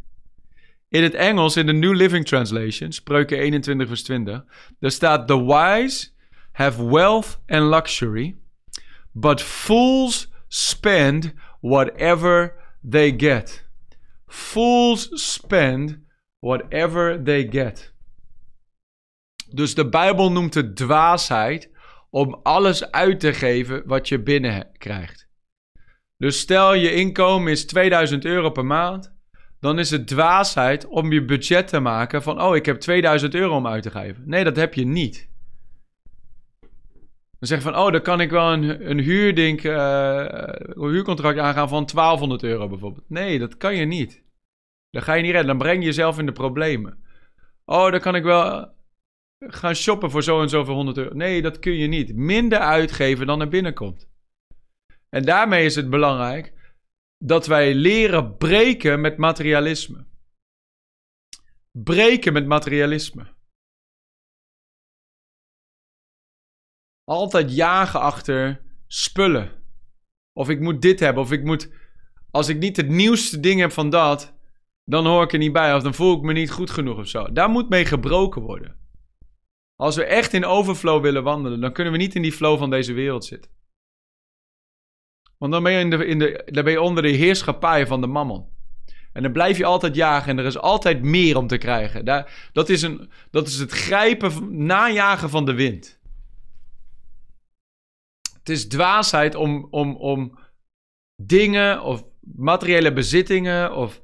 [SPEAKER 2] In het Engels, in de New Living Translation, Spreuken 21, vers 20, daar staat: The wise have wealth and luxury. But fools spend whatever they get. Fools spend whatever they get. Dus de Bijbel noemt het dwaasheid om alles uit te geven wat je binnen krijgt. Dus stel je inkomen is 2000 euro per maand, dan is het dwaasheid om je budget te maken van, oh, ik heb 2000 euro om uit te geven. Nee, dat heb je niet. Dan zeg je van, oh, dan kan ik wel een, een uh, een huurcontract aangaan van 1200 euro bijvoorbeeld. Nee, dat kan je niet. Dan ga je niet redden. Dan breng je jezelf in de problemen. Oh, dan kan ik wel gaan shoppen voor zo en zoveel 100 euro. Nee, dat kun je niet. Minder uitgeven dan er binnenkomt. En daarmee is het belangrijk dat wij leren breken met materialisme. Breken met materialisme. Altijd jagen achter spullen. Of ik moet dit hebben, of ik moet. Als ik niet het nieuwste ding heb van dat, dan hoor ik er niet bij. Of dan voel ik me niet goed genoeg of zo. Daar moet mee gebroken worden. Als we echt in overflow willen wandelen, dan kunnen we niet in die flow van deze wereld zitten. Want dan ben je, in de, in de, dan ben je onder de heerschappij van de mammon. En dan blijf je altijd jagen en er is altijd meer om te krijgen. Daar, dat, is een, dat is het grijpen, najagen van de wind. Het is dwaasheid om, om, om dingen of materiële bezittingen of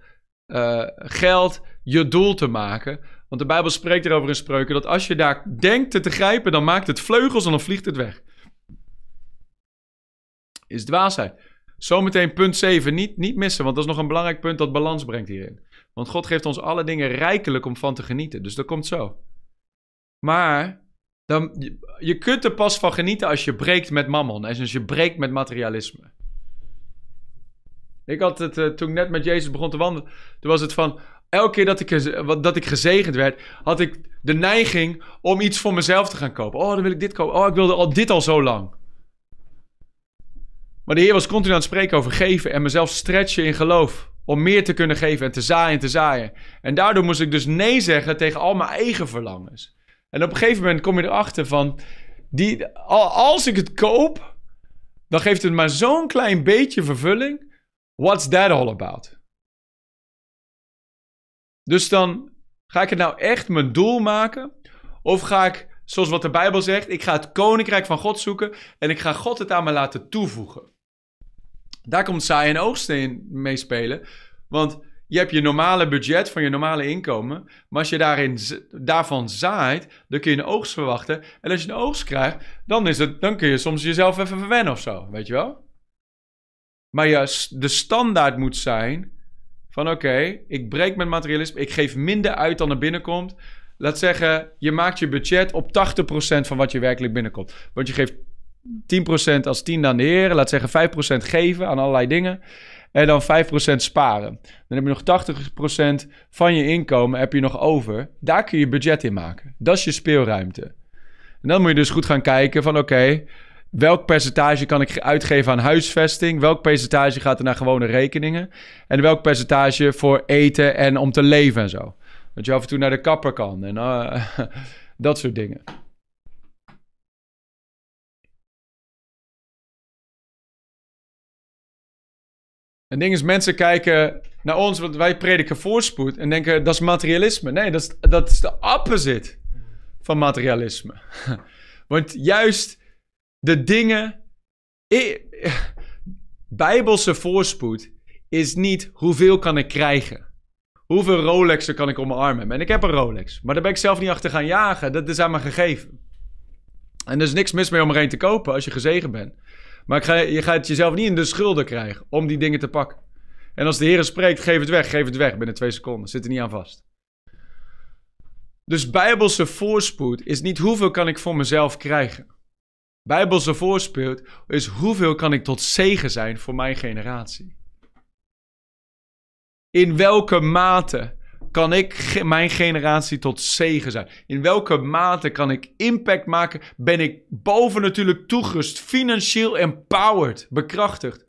[SPEAKER 2] uh, geld je doel te maken. Want de Bijbel spreekt erover in spreuken dat als je daar denkt te, te grijpen, dan maakt het vleugels en dan vliegt het weg. Is dwaasheid. Zometeen punt 7, niet, niet missen, want dat is nog een belangrijk punt dat balans brengt hierin. Want God geeft ons alle dingen rijkelijk om van te genieten. Dus dat komt zo. Maar dan, je kunt er pas van genieten als je breekt met mammon. En als je breekt met materialisme. Ik had het, uh, toen ik net met Jezus begon te wandelen, toen was het van, elke keer dat ik, dat ik gezegend werd, had ik de neiging om iets voor mezelf te gaan kopen. Oh, dan wil ik dit kopen. Oh, ik wilde al dit al zo lang. Maar de Heer was continu aan het spreken over geven en mezelf stretchen in geloof. Om meer te kunnen geven en te zaaien en te zaaien. En daardoor moest ik dus nee zeggen tegen al mijn eigen verlangens. En op een gegeven moment kom je erachter van, die, als ik het koop, dan geeft het maar zo'n klein beetje vervulling. What's that all about? Dus dan ga ik het nou echt mijn doel maken? Of ga ik zoals wat de Bijbel zegt, ik ga het koninkrijk van God zoeken en ik ga God het aan me laten toevoegen. Daar komt saai en oogsten in meespelen. Want je hebt je normale budget van je normale inkomen. Maar als je daarin, daarvan zaait, dan kun je een oogst verwachten. En als je een oogst krijgt, dan, is het, dan kun je soms jezelf even verwennen of zo. Weet je wel? Maar je, de standaard moet zijn van oké, ik breek met materialisme. Ik geef minder uit dan er binnenkomt. Laat zeggen, je maakt je budget op 80% van wat je werkelijk binnenkomt. Want je geeft 10% als 10 aan de heren. Laat zeggen 5% geven aan allerlei dingen. En dan 5% sparen. Dan heb je nog 80% van je inkomen heb je nog over. Daar kun je budget in maken. Dat is je speelruimte. En dan moet je dus goed gaan kijken van oké, welk percentage kan ik uitgeven aan huisvesting? Welk percentage gaat er naar gewone rekeningen? En welk percentage voor eten en om te leven en zo. Dat je af en toe naar de kapper kan en uh, (laughs) dat soort dingen. Het ding is, mensen kijken naar ons, want wij prediken voorspoed en denken dat is materialisme. Nee, dat is, dat is de opposite van materialisme. (laughs) Want juist de dingen. Bijbelse voorspoed is niet hoeveel kan ik krijgen. Hoeveel Rolexen kan ik om mijn arm hebben? En ik heb een Rolex, maar daar ben ik zelf niet achter gaan jagen. Dat is aan me gegeven. En er is niks mis mee om er een te kopen als je gezegend bent. Maar je gaat jezelf niet in de schulden krijgen om die dingen te pakken. En als de Heer spreekt, geef het weg, geef het weg binnen twee seconden. Zit er niet aan vast. Dus bijbelse voorspoed is niet hoeveel kan ik voor mezelf krijgen. Bijbelse voorspoed is hoeveel kan ik tot zegen zijn voor mijn generatie. In welke mate kan ik mijn generatie tot zegen zijn? In welke mate kan ik impact maken? Ben ik boven natuurlijk toegerust, financieel empowered, bekrachtigd,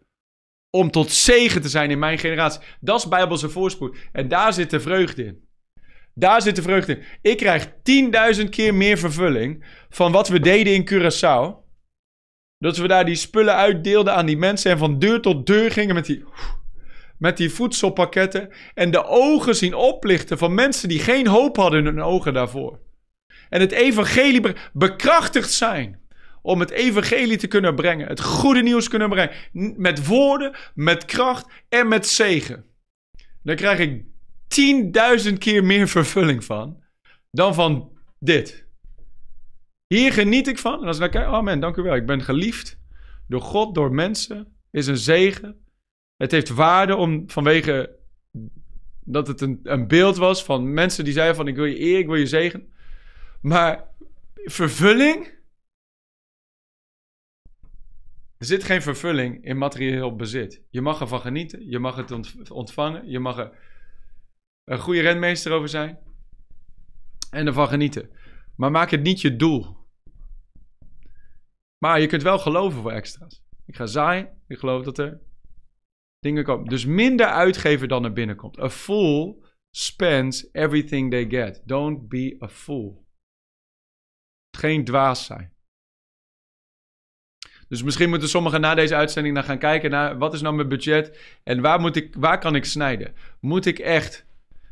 [SPEAKER 2] om tot zegen te zijn in mijn generatie? Dat is Bijbelse voorspoed. En daar zit de vreugde in. Daar zit de vreugde in. Ik krijg 10.000 keer meer vervulling van wat we deden in Curaçao. Dat we daar die spullen uitdeelden aan die mensen en van deur tot deur gingen met die met die voedselpakketten en de ogen zien oplichten van mensen die geen hoop hadden in hun ogen daarvoor. En het evangelie bekrachtigd zijn om het evangelie te kunnen brengen, het goede nieuws kunnen brengen, met woorden, met kracht en met zegen. Dan krijg ik tienduizend keer meer (laughs) vervulling van dan van dit. Hier geniet ik van. En als ik kijk, oh man, dank u wel. Ik ben geliefd door God, door mensen. Is een zegen. Het heeft waarde om vanwege dat het een, een beeld was van mensen die zeiden van ik wil je eer, ik wil je zegen. Maar vervulling? Er zit geen vervulling in materieel bezit. Je mag ervan genieten, je mag het ontvangen, je mag er een goede renmeester over zijn en ervan genieten. Maar maak het niet je doel. Maar je kunt wel geloven voor extra's. Ik ga zaaien, ik geloof dat er dingen komen. Dus minder uitgeven dan er binnenkomt. A fool spends everything they get. Don't be a fool. Geen dwaas zijn. Dus misschien moeten sommigen na deze uitzending naar gaan kijken naar wat is nou mijn budget en waar, moet ik, waar kan ik snijden? Moet ik echt.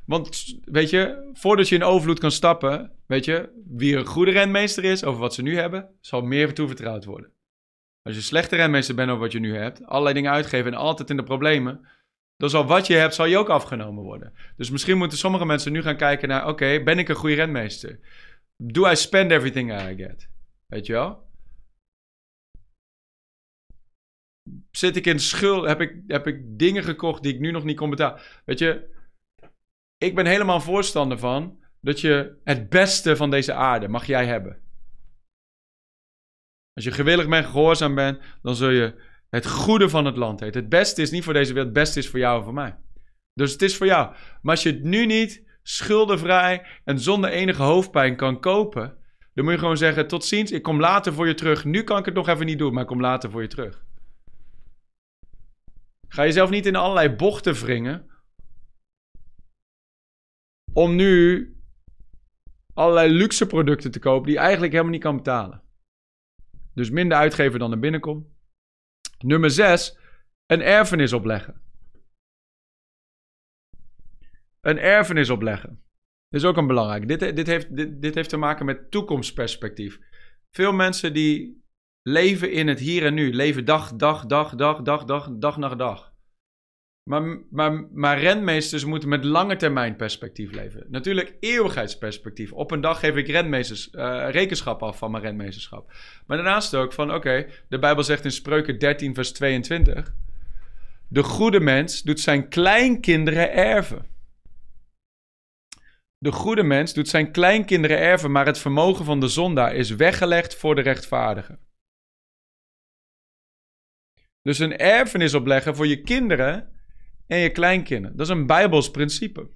[SPEAKER 2] Want weet je, voordat je in overvloed kan stappen, weet je, wie een goede renmeester is over wat ze nu hebben, zal meer toevertrouwd worden. Als je slechte renmeester bent over wat je nu hebt, allerlei dingen uitgeven en altijd in de problemen, dan zal wat je hebt, zal je ook afgenomen worden. Dus misschien moeten sommige mensen nu gaan kijken naar, oké, ben ik een goede renmeester? Do I spend everything I get? Weet je wel? Zit ik in schuld? Heb ik, heb ik dingen gekocht die ik nu nog niet kon betalen? Weet je, ik ben helemaal voorstander van dat je het beste van deze aarde mag jij hebben. Als je gewillig bent, gehoorzaam bent, dan zul je het goede van het land eten. Het beste is niet voor deze wereld, het beste is voor jou en voor mij. Dus het is voor jou. Maar als je het nu niet schuldenvrij en zonder enige hoofdpijn kan kopen, dan moet je gewoon zeggen: tot ziens, ik kom later voor je terug. Nu kan ik het nog even niet doen, maar ik kom later voor je terug. Ga jezelf niet in allerlei bochten wringen om nu allerlei luxe producten te kopen die je eigenlijk helemaal niet kan betalen. Dus minder uitgeven dan er binnenkomt. Nummer 6. Een erfenis opleggen. Een erfenis opleggen. Dit is ook een belangrijk. Dit, dit, heeft, dit, dit heeft te maken met toekomstperspectief. Veel mensen die leven in het hier en nu. Leven dag, dag, dag, dag, dag, dag, dag na dag. Maar, maar, maar renmeesters moeten met lange termijn perspectief leven. Natuurlijk eeuwigheidsperspectief. Op een dag geef ik renmeesters, uh, rekenschap af van mijn renmeesterschap. Maar daarnaast ook van, oké, de Bijbel zegt in Spreuken 13 vers 22... De goede mens doet zijn kleinkinderen erven. De goede mens doet zijn kleinkinderen erven, maar het vermogen van de zondaar is weggelegd voor de rechtvaardigen. Dus een erfenis opleggen voor je kinderen en je kleinkinderen. Dat is een Bijbels principe.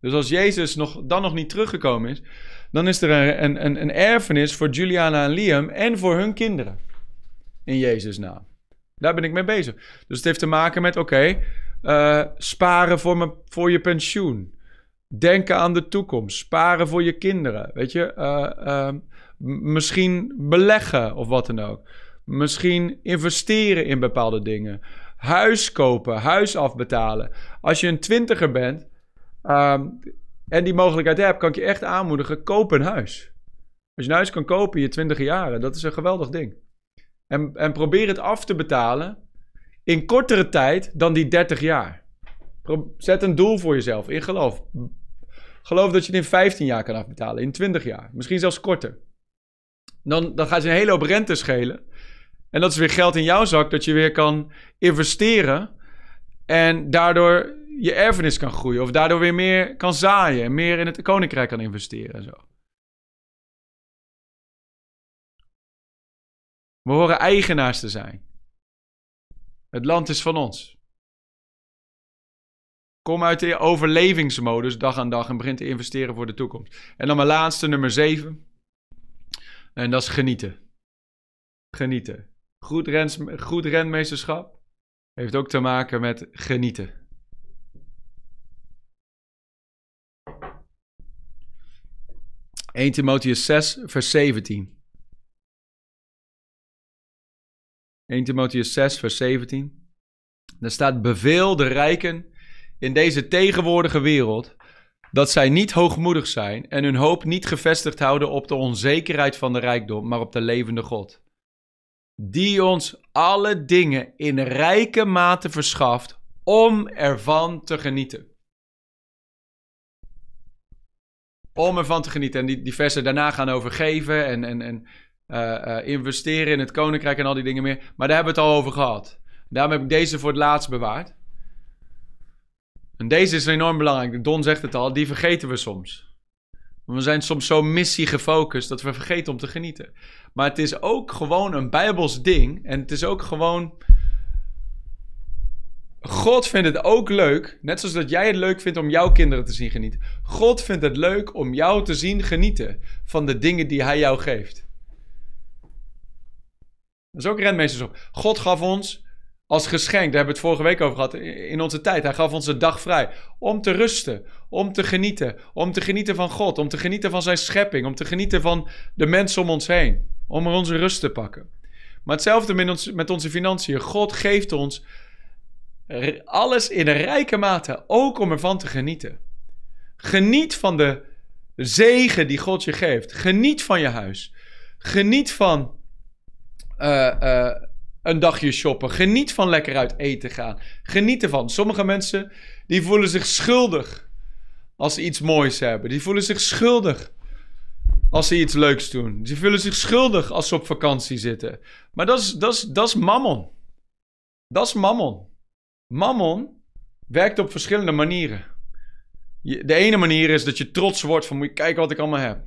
[SPEAKER 2] Dus als Jezus nog, dan nog niet teruggekomen is, dan is er een, een, een erfenis voor Juliana en Liam en voor hun kinderen. In Jezus' naam. Daar ben ik mee bezig. Dus het heeft te maken met, oké, eh, sparen voor, me, voor je pensioen. Denken aan de toekomst. Sparen voor je kinderen. Weet je, uh, uh, misschien beleggen of wat dan ook. Misschien investeren in bepaalde dingen. Huis kopen, huis afbetalen. Als je een twintiger bent um, en die mogelijkheid hebt, kan ik je echt aanmoedigen: koop een huis. Als je een huis kan kopen in je twintig jaren, dat is een geweldig ding. En, en probeer het af te betalen in kortere tijd dan die 30 jaar. Zet een doel voor jezelf in geloof. Geloof dat je het in 15 jaar kan afbetalen, in 20 jaar, misschien zelfs korter. Dan, dan gaat je een hele hoop rente schelen. En dat is weer geld in jouw zak dat je weer kan investeren. En daardoor je erfenis kan groeien. Of daardoor weer meer kan zaaien. En meer in het koninkrijk kan investeren en zo. We horen eigenaars te zijn. Het land is van ons. Kom uit de overlevingsmodus dag aan dag en begin te investeren voor de toekomst. En dan mijn laatste, nummer 7. En dat is genieten. Genieten. Goed, rens, goed renmeesterschap heeft ook te maken met genieten. ...1 Timotheus 6, vers 17. 1 Timotheus 6, vers 17. Daar staat: Beveel de rijken in deze tegenwoordige wereld dat zij niet hoogmoedig zijn en hun hoop niet gevestigd houden op de onzekerheid van de rijkdom, maar op de levende God. Die ons alle dingen in rijke mate verschaft om ervan te genieten. Om ervan te genieten. En die, die versen daarna gaan over geven en, en, en uh, uh, investeren in het koninkrijk en al die dingen meer. Maar daar hebben we het al over gehad. Daarom heb ik deze voor het laatst bewaard. En deze is enorm belangrijk. Don zegt het al, die vergeten we soms. We zijn soms zo missie gefocust dat we vergeten om te genieten. Maar het is ook gewoon een bijbels ding. En het is ook gewoon. God vindt het ook leuk, net zoals dat jij het leuk vindt om jouw kinderen te zien genieten. God vindt het leuk om jou te zien genieten van de dingen die Hij jou geeft. Dat is ook renmeesterschap. God gaf ons als geschenk, daar hebben we het vorige week over gehad, in onze tijd. Hij gaf ons een dag vrij om te rusten, om te genieten, om te genieten van God, om te genieten van zijn schepping, om te genieten van de mensen om ons heen, om er onze rust te pakken. Maar hetzelfde met, met onze financiën. God geeft ons alles in een rijke mate, ook om ervan te genieten. Geniet van de zegen die God je geeft. Geniet van je huis. Geniet van uh, uh, een dagje shoppen. Geniet van lekker uit eten gaan. Geniet ervan. Sommige mensen die voelen zich schuldig als ze iets moois hebben. Die voelen zich schuldig als ze iets leuks doen. Ze voelen zich schuldig als ze op vakantie zitten. Maar dat is, dat is, dat is mammon. Dat is mammon. Mammon werkt op verschillende manieren. De ene manier is dat je trots wordt van moet je kijken wat ik allemaal heb.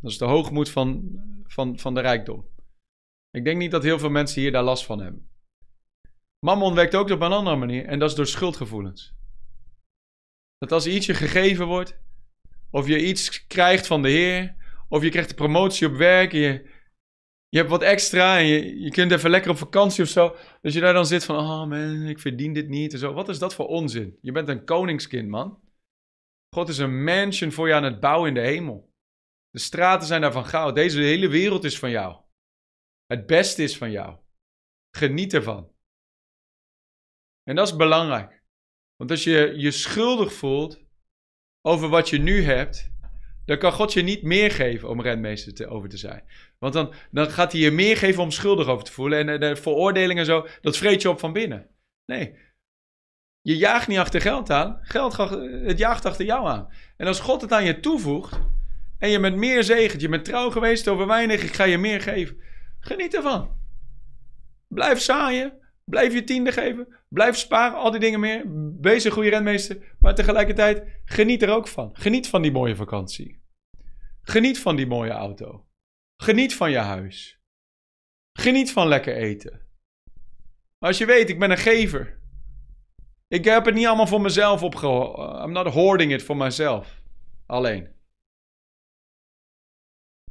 [SPEAKER 2] Dat is de hoogmoed van, van, van de rijkdom. Ik denk niet dat heel veel mensen hier daar last van hebben. Mammon werkt ook op een andere manier en dat is door schuldgevoelens. Dat als iets je gegeven wordt, of je iets krijgt van de Heer, of je krijgt een promotie op werk, je, je hebt wat extra en je, je kunt even lekker op vakantie of zo, dat je daar dan zit van, oh man, ik verdien dit niet en zo. Wat is dat voor onzin? Je bent een koningskind, man. God is een mansion voor je aan het bouwen in de hemel. De straten zijn daar van goud. Deze hele wereld is van jou. Het beste is van jou. Geniet ervan. En dat is belangrijk. Want als je je schuldig voelt over wat je nu hebt, dan kan God je niet meer geven om renmeester te, over te zijn. Want dan, dan gaat hij je meer geven om schuldig over te voelen. En de, de veroordeling en zo, dat vreet je op van binnen. Nee. Je jaagt niet achter geld aan. Geld het jaagt achter jou aan. En als God het aan je toevoegt. En je bent meer zegend. Je bent trouw geweest over weinig. Ik ga je meer geven. Geniet ervan. Blijf zaaien. Blijf je tiende geven. Blijf sparen. Al die dingen meer. Wees een goede renmeester. Maar tegelijkertijd geniet er ook van. Geniet van die mooie vakantie. Geniet van die mooie auto. Geniet van je huis. Geniet van lekker eten. Als je weet, ik ben een gever. Ik heb het niet allemaal voor mezelf opgehouden. I'm not hoarding it voor mezelf. Alleen.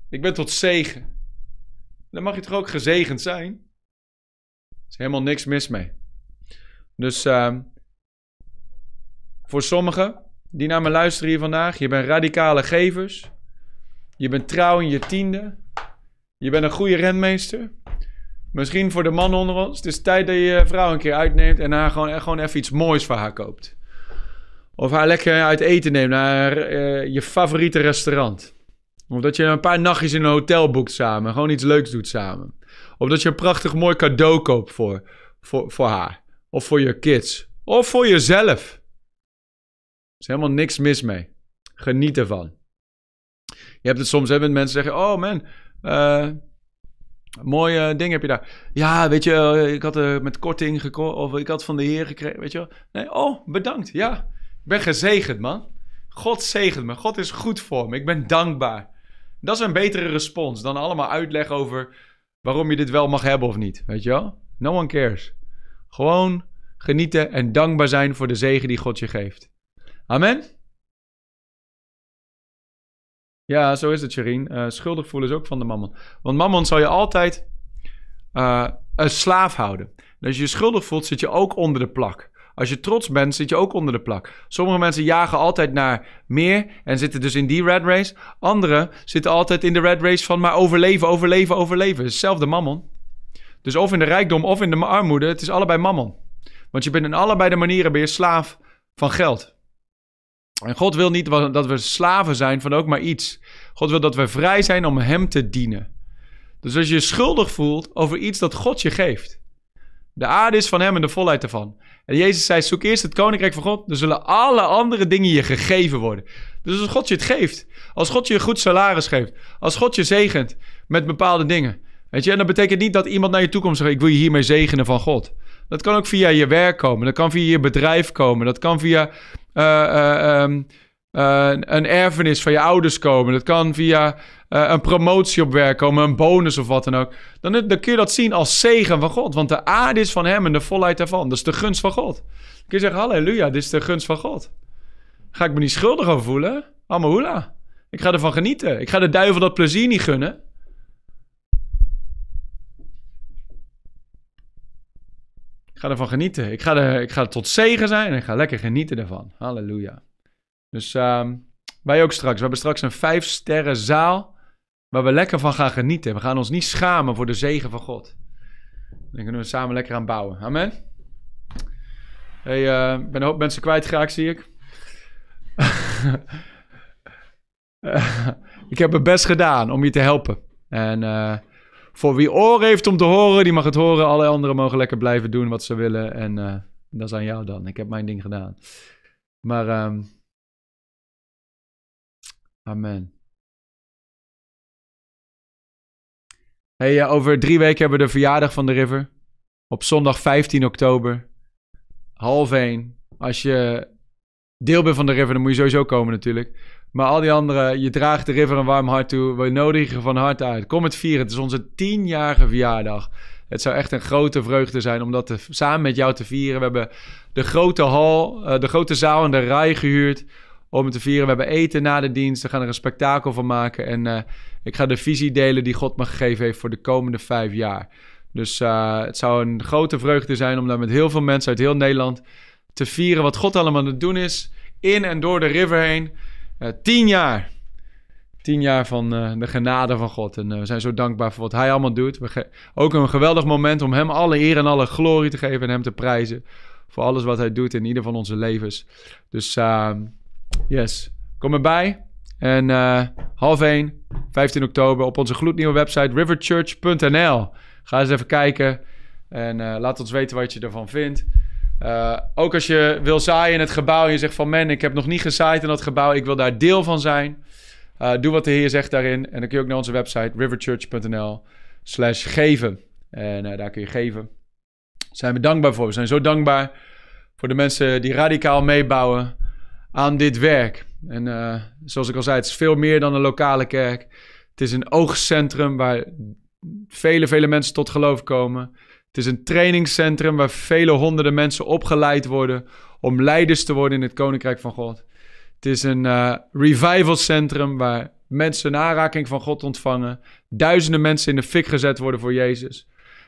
[SPEAKER 2] Ik ben tot zegen. Dan mag je toch ook gezegend zijn? Er is helemaal niks mis mee. Dus uh, voor sommigen die naar me luisteren hier vandaag, je bent radicale gevers. Je bent trouw in je tiende. Je bent een goede renmeester. Misschien voor de man onder ons. Het is tijd dat je je vrouw een keer uitneemt en haar gewoon, gewoon even iets moois voor haar koopt. Of haar lekker uit eten neemt naar uh, je favoriete restaurant. Of dat je een paar nachtjes in een hotel boekt samen. Gewoon iets leuks doet samen. Of dat je een prachtig mooi cadeau koopt voor, voor, voor haar. Of voor je kids. Of voor jezelf. Er is helemaal niks mis mee. Geniet ervan. Je hebt het soms met mensen zeggen: Oh man, uh, mooie ding heb je daar. Ja, weet je, eh, ik had er met korting gekocht. Of ik had van de Heer gekregen. Weet je wel. Nee, oh, bedankt. Ja, ik ben gezegend, man. God zegent me. God is goed voor me. Ik ben dankbaar. Dat is een betere respons dan allemaal uitleggen over waarom je dit wel mag hebben of niet. Weet je wel? No one cares. Gewoon genieten en dankbaar zijn voor de zegen die God je geeft. Amen. Ja, zo is het, Sherine. Uh, schuldig voelen is ook van de mammon. Want mammon zal je altijd uh, een slaaf houden. En als je je schuldig voelt, zit je ook onder de plak. Als je trots bent, zit je ook onder de plak. Sommige mensen jagen altijd naar meer en zitten dus in die red race. Anderen zitten altijd in de red race van maar overleven, overleven, overleven. Hetzelfde mammon. Dus of in de rijkdom of in de armoede, het is allebei mammon. Want je bent in allebei de manieren ben je slaaf van geld. En God wil niet dat we slaven zijn van ook maar iets. God wil dat we vrij zijn om Hem te dienen. Dus als je je schuldig voelt over iets dat God je geeft. De aarde is van Hem en de volheid ervan. En Jezus zei: zoek eerst het koninkrijk van God, dan zullen alle andere dingen je gegeven worden. Dus als God je het geeft, als God je een goed salaris geeft, als God je zegent met bepaalde dingen. Weet je, en dat betekent niet dat iemand naar je toe komt en zegt: ik wil je hiermee zegenen van God. Dat kan ook via je werk komen, dat kan via je bedrijf komen, dat kan via uh, um, een erfenis van je ouders komen. Dat kan via uh, een promotie op werk komen, een bonus of wat dan ook. Dan, dan, kun je dat zien als zegen van God. Want de aarde is van hem en de volheid daarvan. Dat is de gunst van God. Dan kun je zeggen, halleluja, dit is de gunst van God. Ga ik me niet schuldig over voelen? Amahula. Ik ga ervan genieten. Ik ga de duivel dat plezier niet gunnen. Ik ga ervan genieten. Ik ga, er, ik ga tot zegen zijn en ik ga lekker genieten ervan. Halleluja. Dus um, wij ook straks. We hebben straks een vijf sterren zaal waar we lekker van gaan genieten. We gaan ons niet schamen voor de zegen van God. Dan kunnen we samen lekker aan bouwen. Amen. Hey, ik ben een hoop mensen kwijtgeraakt, zie ik. (laughs) ik heb mijn best gedaan om je te helpen. En uh, voor wie oren heeft om te horen, die mag het horen. Alle anderen mogen lekker blijven doen wat ze willen. En uh, dat is aan jou dan. Ik heb mijn ding gedaan. Maar um, Amen. Hey, over drie weken hebben we de verjaardag van de River. Op zondag 15 oktober. Half één. Als je deel bent van de River, dan moet je sowieso komen natuurlijk. Maar al die anderen, je draagt de River een warm hart toe. We nodigen van harte uit. Kom het vieren. Het is onze tienjarige verjaardag. Het zou echt een grote vreugde zijn om dat te, samen met jou te vieren. We hebben de grote hal, uh, de grote zaal en de rij gehuurd om te vieren. We hebben eten na de dienst. We gaan er een spektakel van maken. En uh, ik ga de visie delen die God me gegeven heeft voor de komende vijf jaar. Dus uh, het zou een grote vreugde zijn om daar met heel veel mensen uit heel Nederland te vieren wat God allemaal aan het doen is. In en door de river heen. Uh, tien jaar. Tien jaar van de genade van God. En we zijn zo dankbaar voor wat Hij allemaal doet. We ook een geweldig moment om Hem alle eer en alle glorie te geven en Hem te prijzen. Voor alles wat Hij doet in ieder van onze levens. Dus uh, Yes. Kom erbij. En uh, half 1, 15 oktober, op onze gloednieuwe website riverchurch.nl. Ga eens even kijken en uh, laat ons weten wat je ervan vindt. Uh, ook als je wil zaaien in het gebouw en je zegt van... man, ik heb nog niet gezaaid in dat gebouw, ik wil daar deel van zijn. doe wat de Heer zegt daarin. En dan kun je ook naar onze website riverchurch.nl slash geven. En daar kun je geven. Zijn we dankbaar voor. We zijn zo dankbaar voor de mensen die radicaal meebouwen aan dit werk. En uh, zoals ik al zei, het is veel meer dan een lokale kerk. Het is een oogcentrum waar vele, vele mensen tot geloof komen. Het is een trainingscentrum waar vele honderden mensen opgeleid worden om leiders te worden in het Koninkrijk van God. Het is een uh, revivalcentrum waar mensen een aanraking van God ontvangen. Duizenden mensen in de fik gezet worden voor Jezus.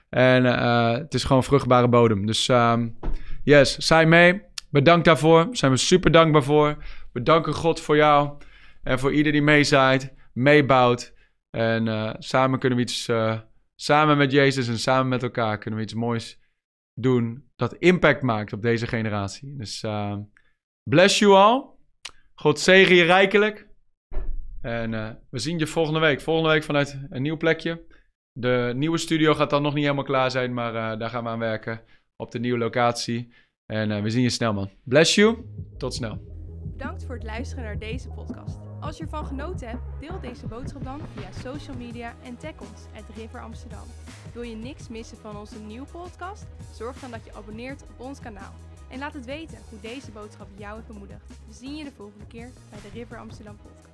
[SPEAKER 2] En uh, het is gewoon vruchtbare bodem. Dus um, yes, zij mee. Bedankt daarvoor. Daar zijn we super dankbaar voor. We danken God voor jou en voor ieder die meezaait, meebouwt. En uh, samen kunnen we iets, uh, samen met Jezus en samen met elkaar kunnen we iets moois doen dat impact maakt op deze generatie. Dus uh, bless you all. God zegen je rijkelijk. En we zien je volgende week. Volgende week vanuit een nieuw plekje. De nieuwe studio gaat dan nog niet helemaal klaar zijn, maar daar gaan we aan werken op de nieuwe locatie. En we zien je snel, man. Bless you. Tot snel.
[SPEAKER 1] Bedankt voor het luisteren naar deze podcast. Als je ervan genoten hebt, deel deze boodschap dan via social media en tag ons at River Amsterdam. Wil je niks missen van onze nieuwe podcast? Zorg dan dat je abonneert op ons kanaal. En laat het weten hoe deze boodschap jou heeft bemoedigd. We zien je de volgende keer bij de River Amsterdam podcast.